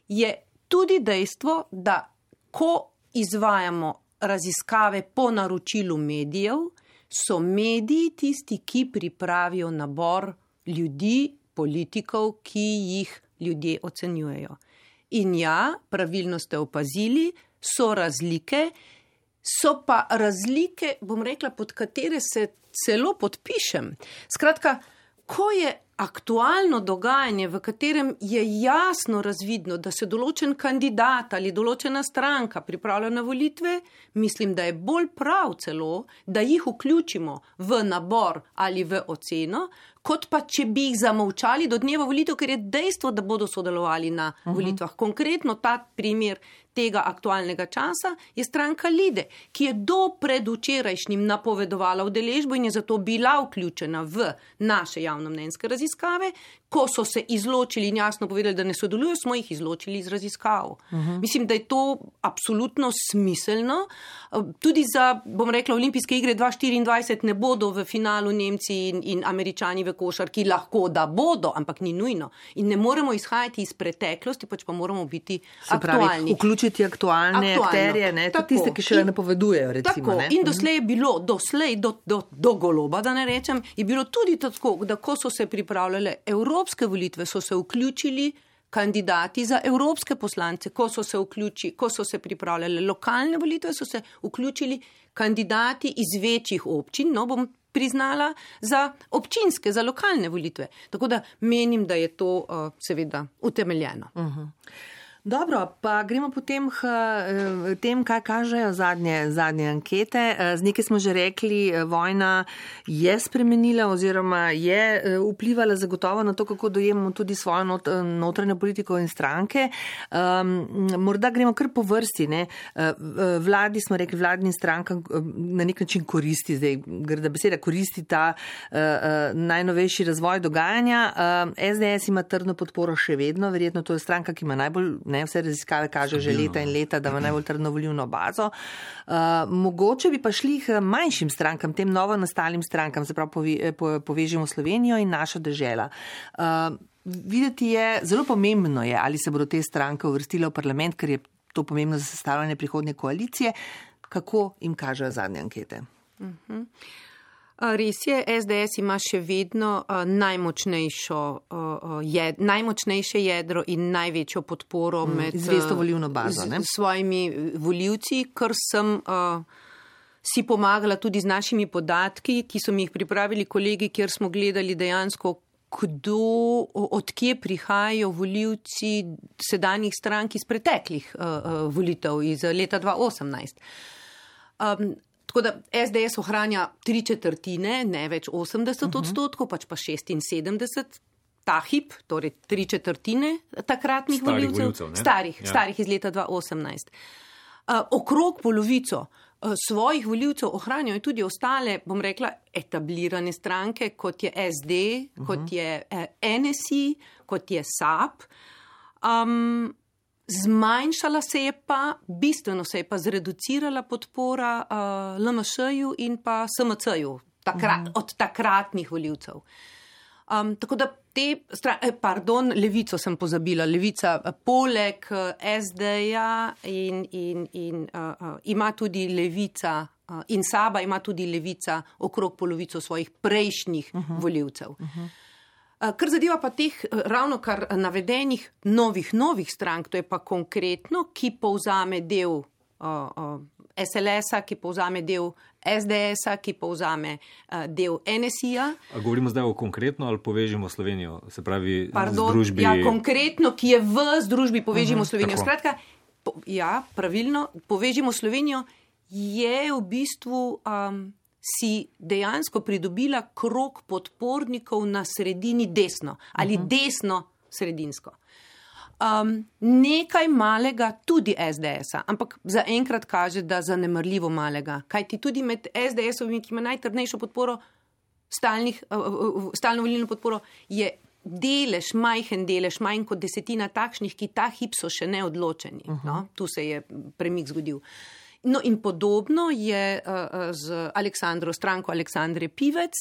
Speaker 3: je tudi dejstvo, da ko izvajamo raziskave po naročilu medijev, so mediji tisti, ki pripravijo nabor ljudi, politikov, ki jih ljudje ocenjujejo. In ja, pravilno ste opazili, so razlike, so pa razlike, bom rekla, pod katere se celo podpišem. Skratka, ko je aktualno dogajanje, v katerem je jasno razvidno, da se določen kandidat ali določena stranka pripravlja na volitve, mislim, da je bolj prav celo, da jih vključimo v nabor ali v oceno, kot pa če bi jih zamovčali do dneva volitev, ker je dejstvo, da bodo sodelovali na uh mhm. -huh. volitvah. Konkretno ta primer tega aktualnega časa je stranka Lide, ki je do predvčerajšnjim napovedovala udeležbo in je zato bila vključena v naše javnomnenjske raziskave, ko so se izločili in jasno povedali, da ne sodelujo, smo jih izločili iz raziskav. Uh mhm. -huh. Mislim, da je to absolutno smiselno. Tudi za, bom rekla, olimpijske igre 2024 ne bodo v finalu Nemci in, in američani v košarki, lahko da bodo, ampak ni nujno. In ne moremo izhajati iz preteklosti, pač pa moramo biti Se aktualni. Pravi,
Speaker 7: vključiti aktualne akterje, ne tako, tiste, ki še le napovedujejo. Recimo, tako. Ne?
Speaker 3: In doslej je bilo, doslej do, do, do goloba, da ne rečem, je bilo tudi tako, da ko so se pripravljale evropske volitve so se vključili kandidati za evropske poslance, ko so se, vključi, ko so se pripravljale lokalne volitve, so se vključili kandidati iz večjih občin, no bom priznala, za občinske, za lokalne volitve. Tako da menim, da je to uh, seveda utemeljeno. Uh -huh.
Speaker 7: Dobro, pa gremo potem k eh, tem, kaj kažejo zadnje, zadnje ankete. Eh, z nekaj smo že rekli, eh, vojna je spremenila oziroma je vplivala zagotovo na to, kako dojemamo tudi svojo not, notranjo politiko in stranke. Um, morda gremo kar po vrsti. Ne? Vladi smo rekli, vladnim strankam na nek način koristi, zdaj grda beseda, koristi ta uh, najnovejši razvoj dogajanja. Uh, SDS ima trdno podporo še vedno, verjetno to je stranka, ki ima najbolj ne, vse raziskave kažejo že leta in leta, da ima najbolj trdno volilno bazo. Uh, mogoče bi pa šli k manjšim strankam, tem novo nastalim strankam, se pravi pove, po, povežemo Slovenijo in našo državo. Uh, videti je, zelo pomembno je, ali se bodo te stranke uvrstile v parlament, ker je to pomembno za sestavljanje prihodnje koalicije. Kako jim kažejo zadnje ankete?
Speaker 3: Res je, SDS ima še vedno najmočnejšo, jed, najmočnejše jedro in največjo podporo mm, med
Speaker 7: zvesto volivno bazo.
Speaker 3: Z, svojimi voljivci, kar sem uh, si pomagala tudi z našimi podatki, ki so mi jih pripravili kolegi, kjer smo gledali dejansko, kdo, odkje prihajajo voljivci sedanjih strank iz preteklih uh, volitev iz leta 2018. Um, Tako da SDS ohranja tri četrtine, ne več 80 mhm. odstotkov, pač pa 76. Ta hip, torej tri četrtine takratnih
Speaker 6: starih
Speaker 3: voljivcev,
Speaker 6: voljivcev,
Speaker 3: starih,
Speaker 6: ja.
Speaker 3: starih iz leta 2018. Uh, okrog polovico uh, svojih voljivcev ohranjajo tudi ostale, bom rekla, etablirane stranke, kot je SD, uh -huh. kot je uh, NSI, kot je SAP. Um, Zmanjšala se je pa, bistveno se je pa zreducirala podpora uh, LMŠ-ju in pa SMC-ju takrat, mm. od takratnih voljivcev. Um, tako da te, eh, pardon, levico sem pozabila. Levica poleg SD-ja in, in, in uh, uh, ima tudi levica uh, in Saba ima tudi levica okrog polovico svojih prejšnjih uh -huh. voljivcev. Uh -huh. Eh, kar zadeva pa teh eh, ravno kar navedenih novih, novih strank, to je pa konkretno, ki povzame del uh, uh, SLS-a, ki povzame del SDS-a, ki povzame uh, del NSI-a.
Speaker 6: Govorimo zdaj o konkretno ali povežimo Slovenijo, se pravi,
Speaker 3: Pardon,
Speaker 6: združbi.
Speaker 3: Ja, konkretno, ki je v združbi povežimo uh -huh, Slovenijo.
Speaker 6: tako.
Speaker 3: Skratka, po, ja, pravilno, povežimo Slovenijo je v bistvu. Um, si dejansko pridobila krok podpornikov na sredini desno ali uh -huh. desno sredinsko. Um, nekaj malega tudi SDS-a, ampak zaenkrat kaže, da zanemrljivo malega. Kaj ti tudi med SDS-ovimi, ki ima najtrdnejšo podporo, stalnih, stalno volilno podporo, je delež, majhen delež, manj kot desetina takšnih, ki ta hip so še neodločeni. Uh -huh. no? Tu se je premik zgodil. Uh, No, in podobno je uh, z Aleksandro, stranko Aleksandre Pivec,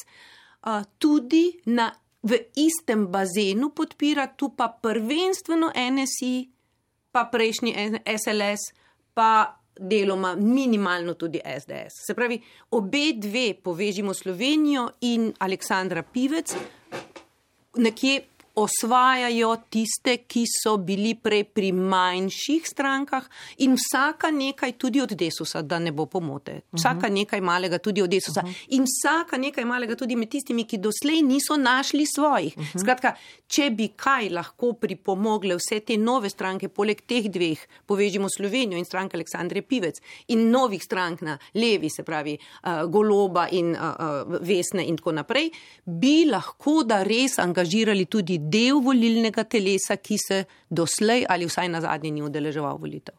Speaker 3: uh, tudi na, v istem bazenu podpira, tu pa prvenstveno NSI, pa prejšnji SLS, pa deloma minimalno tudi SDS. Se pravi, obe dve povežimo Slovenijo in Aleksandra Pivec, nekje osvajajo tiste, ki so bili prej pri manjših strankah in vsaka nekaj tudi od Desusa, da ne bo pomote. Vsaka
Speaker 7: Mhm.
Speaker 3: nekaj malega tudi od Desusa in vsaka nekaj malega tudi med tistimi, ki doslej niso našli svojih.
Speaker 7: Mhm.
Speaker 3: Skratka, če bi kaj lahko pripomogle vse te nove stranke, poleg teh dveh, povežimo Slovenijo in stranke Aleksandre Pivec in novih strank na levi, se pravi uh, Goloba in uh, uh, Vesne in tako naprej, bi lahko da res angažirali tudi del volilnega telesa, ki se doslej ali vsaj na zadnji ni udeleževal volitev.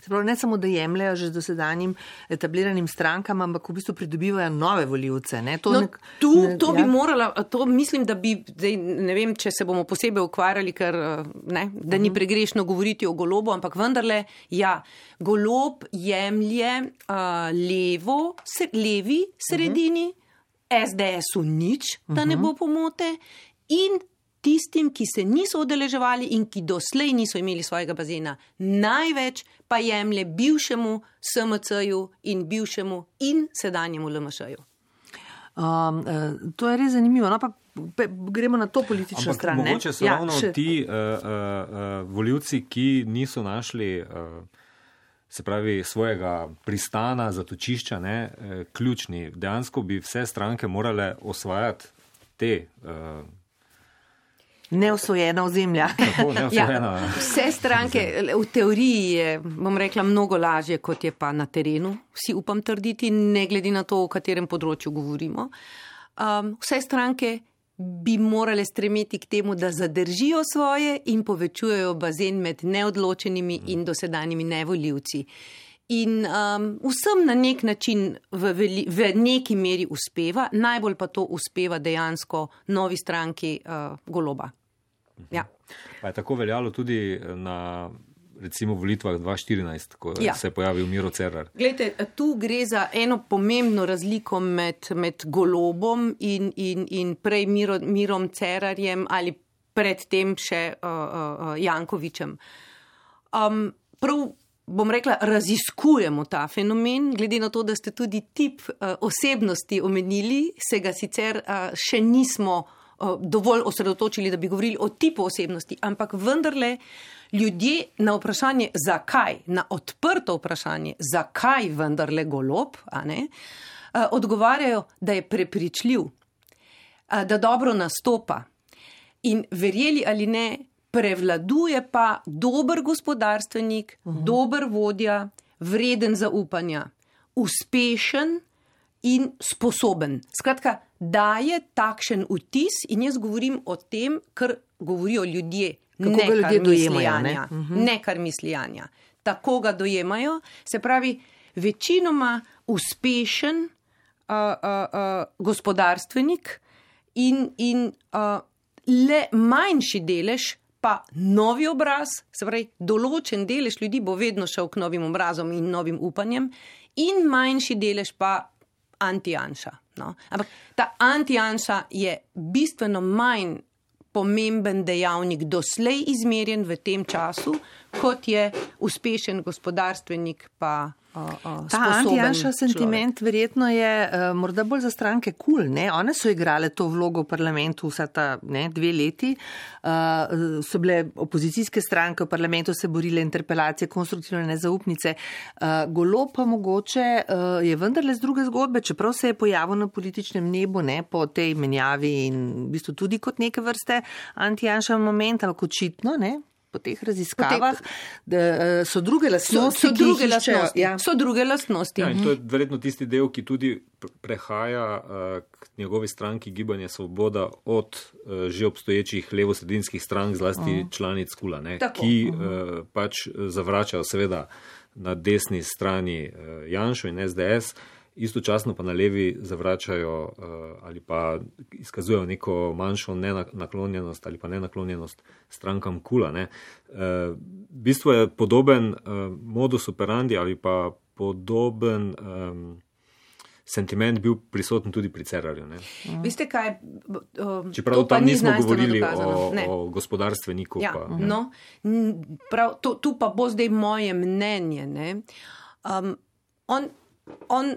Speaker 7: Se pravi, ne samo, da jemljajo že z dosedanjim etabliranim strankam, ampak v bistvu pridobivajo nove voljivce. Ne? To,
Speaker 3: No,
Speaker 7: nek-
Speaker 3: tu,
Speaker 7: ne-
Speaker 3: to bi
Speaker 7: ja.
Speaker 3: morala, to mislim, da bi, zdaj, ne vem, če se bomo posebej ukvarjali, ker eh, ne, da ni pregrešno govoriti o golobu, ampak vendarle, ja, golob jemlje uh, levo, se, levi sredini, SDS-u nič, da ne bo pomote in tistim, ki se niso udeleževali in ki doslej niso imeli svojega bazena, največ pa jemlje bivšemu SMC-ju in bivšemu in sedanjemu LMŠ-ju.
Speaker 7: Um, uh, to je res zanimivo. No, pa pe- gremo na to politično
Speaker 6: Ampak
Speaker 7: stran.
Speaker 6: mogoče so
Speaker 7: Ja,
Speaker 6: ravno
Speaker 7: še-
Speaker 6: ti uh, uh, uh, voljivci, ki niso našli, uh, se pravi, svojega pristana, zatočišča, ne, uh, ključni. Dejansko bi vse stranke morale osvajati te. Uh,
Speaker 7: Neosvojena ozemlja.
Speaker 6: tako neosvojena.
Speaker 3: Ja, vse stranke, v teoriji je, bom rekla, mnogo lažje, kot je pa na terenu, vsi upam trditi, ne glede na to, o katerem področju govorimo. Um, vse stranke bi morale stremeti k temu, da zadržijo svoje in povečujejo bazen med neodločenimi in dosedanjimi nevoljivci. In um, vsem na nek način v, veli, v neki meri uspeva, najbolj pa to uspeva dejansko novi stranki uh, Goloba. Ja.
Speaker 6: Pa je tako veljalo tudi na recimo volitvah 2014, ko
Speaker 3: Ja.
Speaker 6: se je pojavil Miro Cerar.
Speaker 3: Glede, tu gre za eno pomembno razliko med, med golobom in, in, in prej Miro, Mirom Cerarjem ali predtem še uh, uh, Jankovičem. Um, prav bom rekla, raziskujemo ta fenomen, glede na to, da ste tudi tip uh, osebnosti omenili, se ga sicer uh, še nismo dovolj osredotočili, da bi govorili o tipu osebnosti, ampak vendarle ljudje na vprašanje, zakaj, na odprto vprašanje, zakaj vendarle golob, ne, uh, odgovarjajo, da je prepričljiv, uh, da dobro nastopa. In verjeli ali ne, prevladuje pa dober gospodarstvenik, uh mhm. -huh. dober vodja, vreden zaupanja, uspešen in sposoben. Skratka, daje takšen vtis in jaz govorim o tem, kar govorijo ljudje.
Speaker 7: Kako ne ga ljudje dojemajo,
Speaker 3: ne? Uh mhm. -huh. ne kar mislijanja. Tako ga dojemajo, se pravi, večinoma uspešen uh, uh, uh, gospodarstvenik in, in uh, le manjši delež pa novi obraz, se pravi, določen delež ljudi bo vedno šel k novim obrazom in novim upanjem, in manjši delež pa anti-anša. No? Ampak ta anti-anša je bistveno manj pomemben dejavnik doslej izmerjen v tem času, kot je uspešen gospodarstvenik pa
Speaker 7: Ta antijanša sentiment verjetno je uh, morda bolj za stranke kul. Cool, One so igrale to vlogo v parlamentu vsa ta ne, dve leti. Uh, so bile opozicijske stranke v parlamentu, se borile interpelacije, konstruktivne nezaupnice. Uh, golo pa mogoče uh, je vendarle z druge zgodbe, čeprav se je pojavil na političnem nebu ne, po tej menjavi in v bistvu tudi kot neke vrste antijanša moment, ampak očitno. Ne, po teh raziskavah, da eh, so druge lastnosti.
Speaker 3: So, so, druge, lastnosti. Ja. so druge lastnosti.
Speaker 6: Ja, to je verjetno tisti del, ki tudi prehaja uh, k njegovi stranki Gibanje Svoboda od uh, že obstoječih levosredinskih strank, zlasti uh -huh. članic Kula, ne, ki uh -huh. uh, pač zavračajo seveda na desni strani Janšo in SDS. Istočasno pa na levi zavračajo uh, ali pa izkazujejo neko manjšo naklonjenost ali pa nenaklonjenost strankam kula. Ne. Uh, bistvo je podoben uh, modus operandi ali pa podoben um, sentiment bil prisoten tudi pri Cerarju.
Speaker 3: Veste kaj?
Speaker 6: Um, Čeprav tam nismo govorili o, o gospodarstveniku.
Speaker 3: Ja, pa, no, prav, to, tu pa bo zdaj moje mnenje. Um, on, on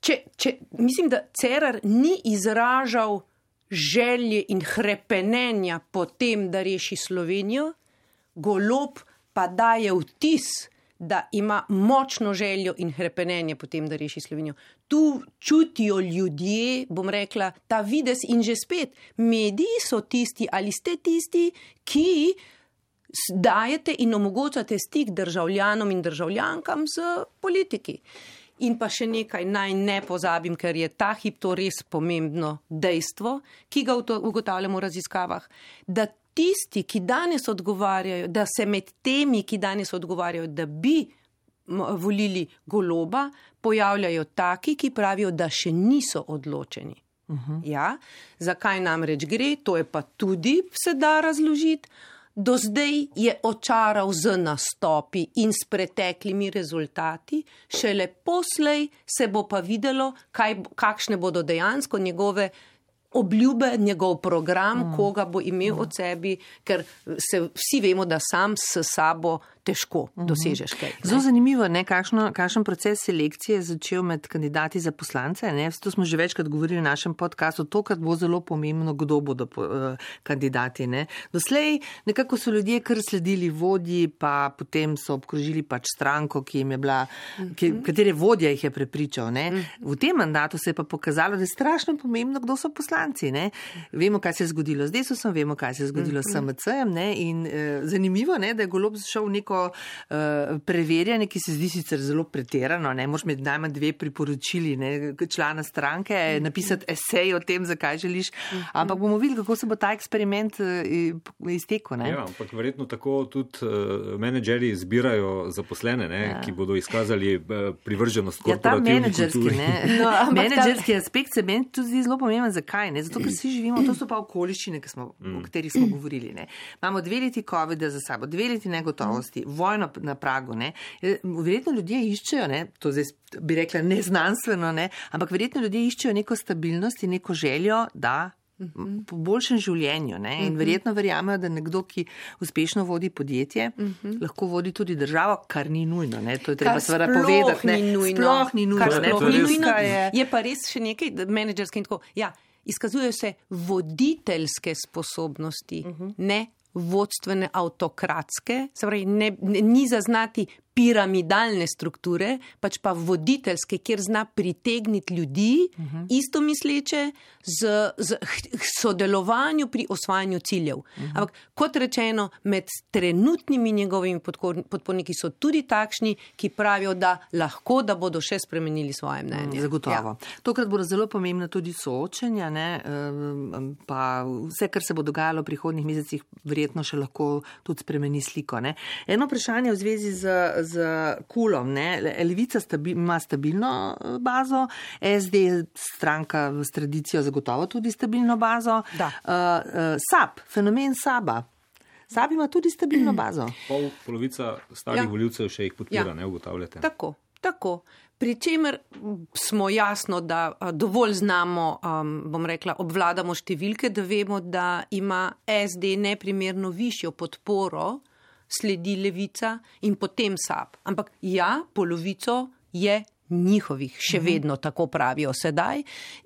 Speaker 3: če, če, mislim, da Cerar ni izražal želje in krepenenja po tem, da reši Slovenijo, golob pa daje vtis, da ima močno željo in krepenenje po tem, da reši Slovenijo. Tu čutijo ljudje, bom rekla, ta vides in že spet. Mediji so tisti ali ste tisti, ki. Dajete in omogočate stik državljanom in državljankam z politiki. In pa še nekaj naj ne pozabim, ker je ta hip to res pomembno dejstvo, ki ga ugotavljamo v raziskavah, da tisti, ki danes odgovarjajo, da se med temi, ki danes odgovarjajo, da bi volili goloba, pojavljajo taki, ki pravijo, da še niso odločeni. Uh mhm. -huh. ja? Zakaj nam reč gre, to je pa tudi se da razložiti do zdaj je očaral z nastopi in s preteklimi rezultati, šele poslej se bo pa videlo, kaj, kakšne bodo dejansko njegove obljube, njegov program, mm. koga bo imel mm. od sebi, ker se vsi vemo, da sam s sabo težko mm -hmm. dosežeš kaj.
Speaker 7: Zelo zanimivo je, kakšen proces selekcije je začel med kandidati za poslance. Ne? To smo že večkrat govorili v našem podkastu. Tokrat bo zelo pomembno, kdo bodo uh, kandidati. Ne? Doslej nekako so ljudje kar sledili vodji, pa potem so obkrožili pač stranko, ki jim je bila, mm -hmm. ki, katere vodja jih je prepričal. Mm -hmm. V tem mandatu se je pa pokazalo, da je strašno pomembno, kdo so poslanci. Ne? Vemo, kaj se je zgodilo z desusom, vemo, kaj se je zgodilo mm -hmm. s SMC-jem. In uh, zanimivo je, da je golob šel v neko uh, preverjanje, ki se zdi sicer zelo pretirano. Ne moreš med najmanj dve priporočili ne, člana stranke, mm. napisati esej o tem, zakaj želiš. Mm. Ampak bomo videli, kako se bo ta eksperiment uh, iztekel.
Speaker 6: Ja, ampak verjetno tako tudi uh, menedžeri izbirajo zaposlene, ne, ja. ki bodo izkazali privrženost kot ja, ta menedžerski.
Speaker 7: No, menedžerski ta... aspekt se meni tudi zdi zelo pomemben. Zakaj? Ne? Zato, ker vsi živimo, to so pa okoliščine, smo, mm. o katerih smo govorili. Ne? Imamo dve leti COVID-a za sabo, dve leti negotovosti, vojno na pragu. Ne. Verjetno ljudje iščejo, ne, to zdaj bi rekla neznanstveno, ne, ampak verjetno ljudje iščejo neko stabilnost in neko željo, da po boljšem življenju. Ne? In verjetno verjamejo, da nekdo, ki uspešno vodi podjetje, lahko vodi tudi državo, kar ni nujno. Ne? To je treba seveda povedati. ne.
Speaker 3: Ni nujno.
Speaker 7: Sploh ni nujno.
Speaker 3: Kar
Speaker 7: ne.
Speaker 3: sploh
Speaker 6: je
Speaker 3: ni nujno.
Speaker 7: Je-
Speaker 3: Je pa res še nekaj menedžerske in tako. Ja, izkazujejo se voditeljske sposobnosti, uh -huh. ne vodstvene avtokratske, se pravi, ne, ne, ni zaznati piramidalne strukture, pač pa voditeljske, kjer zna pritegniti ljudi, uh -huh. isto misleče, z, z sodelovanju pri osvajanju ciljev. Uh -huh. Ampak kot rečeno, med trenutnimi njegovimi podporniki so tudi takšni, ki pravijo, da lahko, da bodo še spremenili svoje mnenje.
Speaker 7: Zagotovo.
Speaker 3: Ja.
Speaker 7: Tokrat bodo zelo pomembna tudi soočenja, ne, em, pa vse, kar se bo dogajalo v prihodnih mesecih, verjetno še lahko tudi spremeni sliko. Ne. Eno vprašanje v zvezi z, z kulom. Ne. Le- Levica stabi, ima stabilno eh, bazo, SD stranka s tradicijo zagotovo tudi stabilno bazo.
Speaker 3: Da.
Speaker 7: Uh, uh, SAP, fenomen SABA. SAB ima tudi stabilno bazo.
Speaker 6: Pol, polovica starih
Speaker 3: Ja.
Speaker 6: voljivcev še jih podpira,
Speaker 3: Ja.
Speaker 6: ne ugotavljate.
Speaker 3: Tako, tako. Pri čemer smo jasno, da dovolj znamo, um, bom rekla, obvladamo številke, da vemo, da ima SD neprimerno višjo podporo, sledi levica in potem SAP. Ampak ja, polovico je njihovih, še vedno tako pravijo sedaj,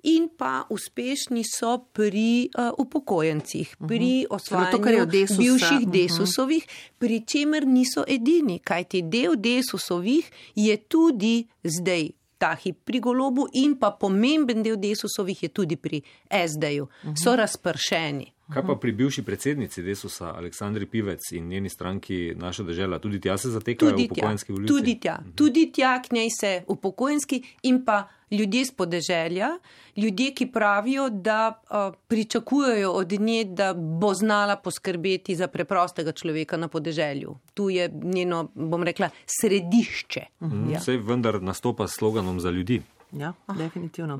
Speaker 3: in pa uspešni so pri uh, upokojencih, pri
Speaker 7: Torej
Speaker 3: osvajanju
Speaker 7: Desusa,
Speaker 3: bivših
Speaker 7: mhm.
Speaker 3: Desusovih, pri čemer niso edini, kajti del Desusovih je tudi zdaj. Ta hip pri golobu in pa pomemben del Desusovih je tudi pri SD-ju. So razpršeni.
Speaker 6: Kaj pa pri bivši predsednici Desusa, Aleksandri Pivec in njeni stranki Naša država, tudi tja se zatekajo
Speaker 3: Tudi tja,
Speaker 6: upokojenski voljivci?
Speaker 3: tudi tja, tudi tja k njej se upokojenski in pa ljudje z podeželja, ljudje, ki pravijo, da uh, pričakujejo od nje, da bo znala poskrbeti za preprostega človeka na podeželju. Tu je njeno, bom rekla, središče.
Speaker 6: Mhm.
Speaker 3: Ja.
Speaker 6: Vse vendar nastopa s sloganom za ljudi.
Speaker 7: Ja, definitivno.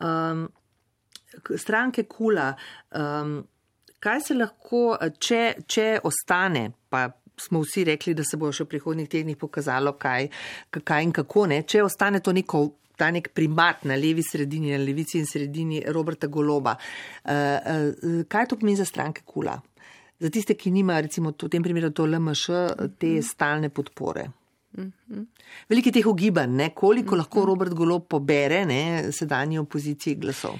Speaker 7: Um, k- stranke Kula, um, kaj se lahko, če, če ostane, pa smo vsi rekli, da se bo še v prihodnjih tednih pokazalo, kaj, kaj in kako ne, če ostane to neko. Ta nek primat na levi sredini, na levici in sredini Roberta Goloba. Uh, uh, kaj to pomeni za stranke Kula? Za tiste, ki nima, recimo v tem primeru to LMŠ, te stalne podpore. Veliko je teh ugibanj, ne? koliko lahko Robert Golob pobere ne, sedanji opoziciji glasov.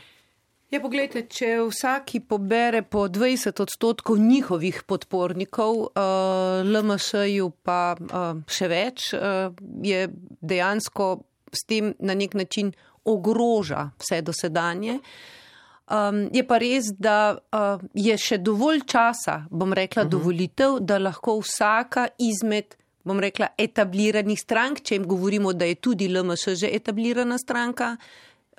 Speaker 3: Ja, pogledajte, če vsaki pobere po 20 odstotkov njihovih podpornikov, uh, LMŠ-ju pa uh, še več, uh, je dejansko s tem na nek način ogroža vse dosedanje. Um, je pa res, da uh, je še dovolj časa, bom rekla, uh -huh. dovolitev, da lahko vsaka izmed, bom rekla, etabliranih strank, če jim govorimo, da je tudi LMŠ že etablirana stranka,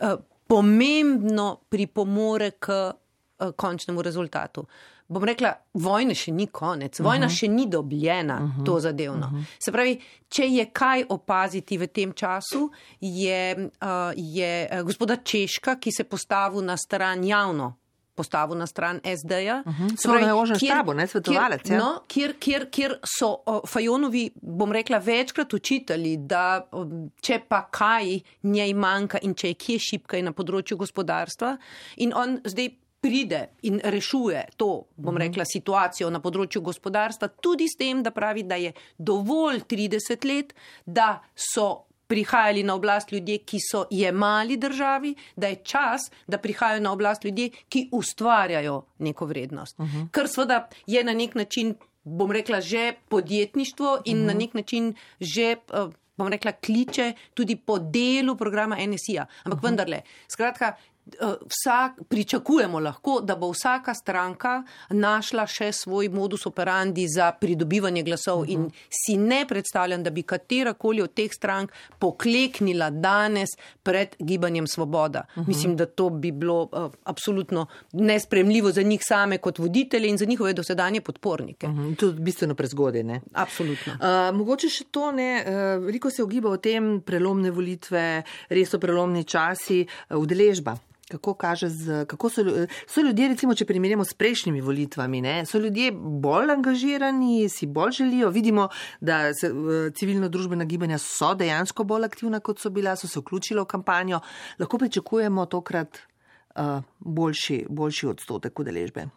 Speaker 3: uh, pomembno pripomore k uh, končnemu rezultatu. Bom rekla, vojne še ni konec, vojna uh -huh. še ni dobljena, uh -huh. to zadevno. Uh -huh. Se pravi, če je kaj opaziti v tem času, je, uh, je uh, gospoda Češka, ki se postavil na stran javno. Postavil na stran SD-ja. Uh
Speaker 7: -huh. So na ožjem štabu, ne svetovalec.
Speaker 3: Kjer,
Speaker 7: ja.
Speaker 3: no, kjer, kjer, kjer so o, Fajonovi, bom rekla, večkrat učitali, da o, če pa kaj njej manjka in če je kje šipka je na področju gospodarstva, in on zdaj pride in rešuje to, bom rekla, situacijo na področju gospodarstva, tudi s tem, da pravi, da je dovolj 30 let, da so prihajali na oblast ljudje, ki so jemali državi, da je čas, da prihajajo na oblast ljudje, ki ustvarjajo neko vrednost. Uh -huh. Kar seveda je na nek način, bom rekla, že podjetništvo in uh -huh. na nek način že. Uh, bom rekla, kliče tudi po delu programa NSI-ja. Ampak uh -huh. vendarle, skratka, vsak, pričakujemo lahko, da bo vsaka stranka našla še svoj modus operandi za pridobivanje glasov uh -huh. in si ne predstavljam, da bi katerakoli od teh strank pokleknila danes pred gibanjem Svoboda. Uh -huh. Mislim, da to bi bilo uh, absolutno nespremljivo za njih same kot voditelje in za njihove dosedanje podpornike. Uh
Speaker 7: -huh. To je bistveno prezgodaj, ne?
Speaker 3: Absolutno.
Speaker 7: Uh, mogoče še to ne, uh, veliko se ogiba o tem, prelomne volitve, res so prelomni časi, uh, udeležba. Kako, z, kako so, so ljudje, recimo, če primerjamo s prejšnjimi volitvami, ne, so ljudje bolj angažirani, si bolj želijo. Vidimo, da se, civilno-družbena gibanja so dejansko bolj aktivna, kot so bila, so se vključila v kampanjo. Lahko pričakujemo tokrat uh, boljši, boljši odstotek udeležbe?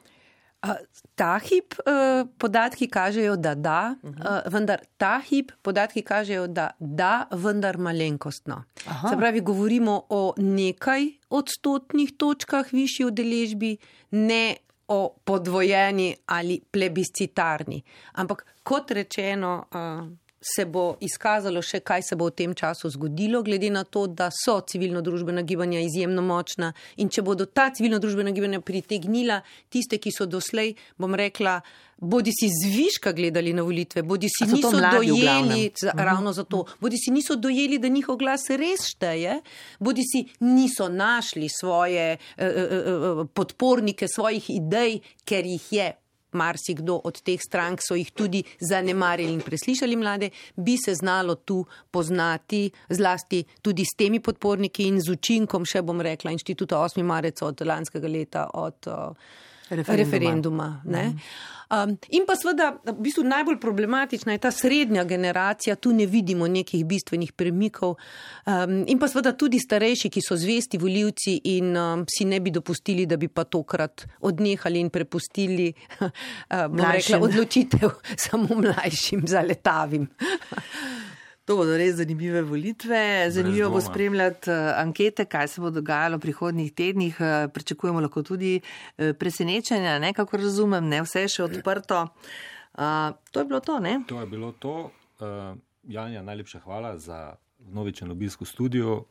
Speaker 3: Ta hip uh, podatki kažejo, da da, uh -huh. uh, vendar ta hip podatki kažejo, da da, vendar malenkostno. Aha. Se pravi, govorimo o nekaj odstotnih točkah višji udeležbi, ne o podvojeni ali plebiscitarni. Ampak kot rečeno, uh, se bo izkazalo še, kaj se bo v tem času zgodilo, glede na to, da so civilno-družbena gibanja izjemno močna in če bodo ta civilno-družbena gibanja pritegnila tiste, ki so doslej, bom rekla, bodi si zviška gledali na volitve, bodi si niso dojeli, za, mhm. ravno zato, bodi si niso dojeli, da njihov glas res šteje, bodi si niso našli svoje uh, uh, uh, podpornike svojih idej, ker jih je marsikdo od teh strank so jih tudi zanemarili in preslišali mlade, bi se znalo tu poznati zlasti tudi s temi podporniki in z učinkom, še bom rekla, inštituta 8. marec od lanskega leta, od uh, referenduma. referenduma mm. Um, in pa seveda, v bistvu najbolj problematična je ta srednja generacija, tu ne vidimo nekih bistvenih premikov. Um, in pa seveda tudi starejši, ki so zvesti voljivci in um, si ne bi dopustili, da bi pa tokrat odnehali in prepustili uh, rekla, odločitev samo mlajšim, zaletavim.
Speaker 7: To bodo res zanimive volitve. Zanimivo bo spremljati uh, ankete, kaj se bo dogajalo v prihodnjih tednih. Uh, pričakujemo lahko tudi uh, presenečenja, ne kako razumem, ne vse je še odprto. Uh, to je bilo to, ne?
Speaker 6: To je bilo to. Uh, Janja, najlepša hvala za novičen obisk v studiu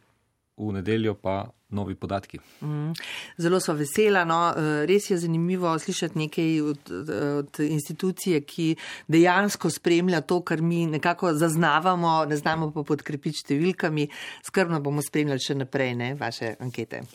Speaker 6: v nedeljo pa novi podatki. Mm,
Speaker 7: zelo so vesela. No. Eh, res je zanimivo slišati nekaj od, od institucije, ki dejansko spremlja to, kar mi nekako zaznavamo, ne znamo pa podkrepiti številkami. Skrbno bomo spremljali še naprej ne, vaše ankete.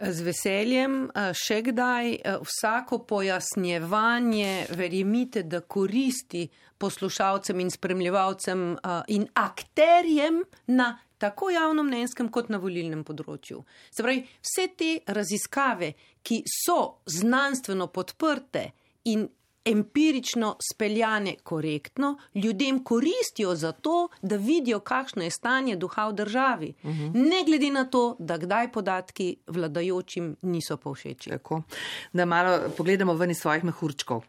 Speaker 3: Z veseljem, eh, še kdaj, eh, vsako pojasnjevanje, verjemite, da koristi poslušalcem in spremljevalcem in akterjem na tako javnomnenjskem kot na volilnem področju. Se pravi, vse te raziskave, ki so znanstveno podprte in empirično speljane korektno, ljudem koristijo za to, da vidijo, kakšno je stanje duha v državi. Uh mhm. -huh. Ne glede na to, da kdaj podatki vladajočim niso povšeči.
Speaker 7: Tako, da malo pogledamo ven iz svojih mehurčkov.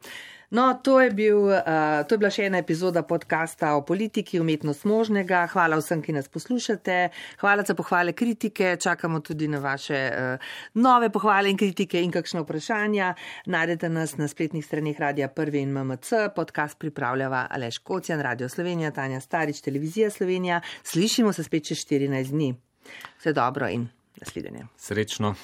Speaker 7: No, to je, bil, uh, to je bila še ena epizoda podcasta o politiki, umetnost možnega. Hvala vsem, ki nas poslušate. Hvala za pohvale, kritike. Čakamo tudi na vaše uh, nove pohvale in kritike in kakšne vprašanja. Najdete nas na spletnih straneh Radia 1 in MMC. Podcast pripravljava Aleš Kocjan, Radio Slovenija, Tanja Starič, Televizija Slovenija. Slišimo se spet čez 14 dni. Vse dobro in naslednje.
Speaker 6: Srečno.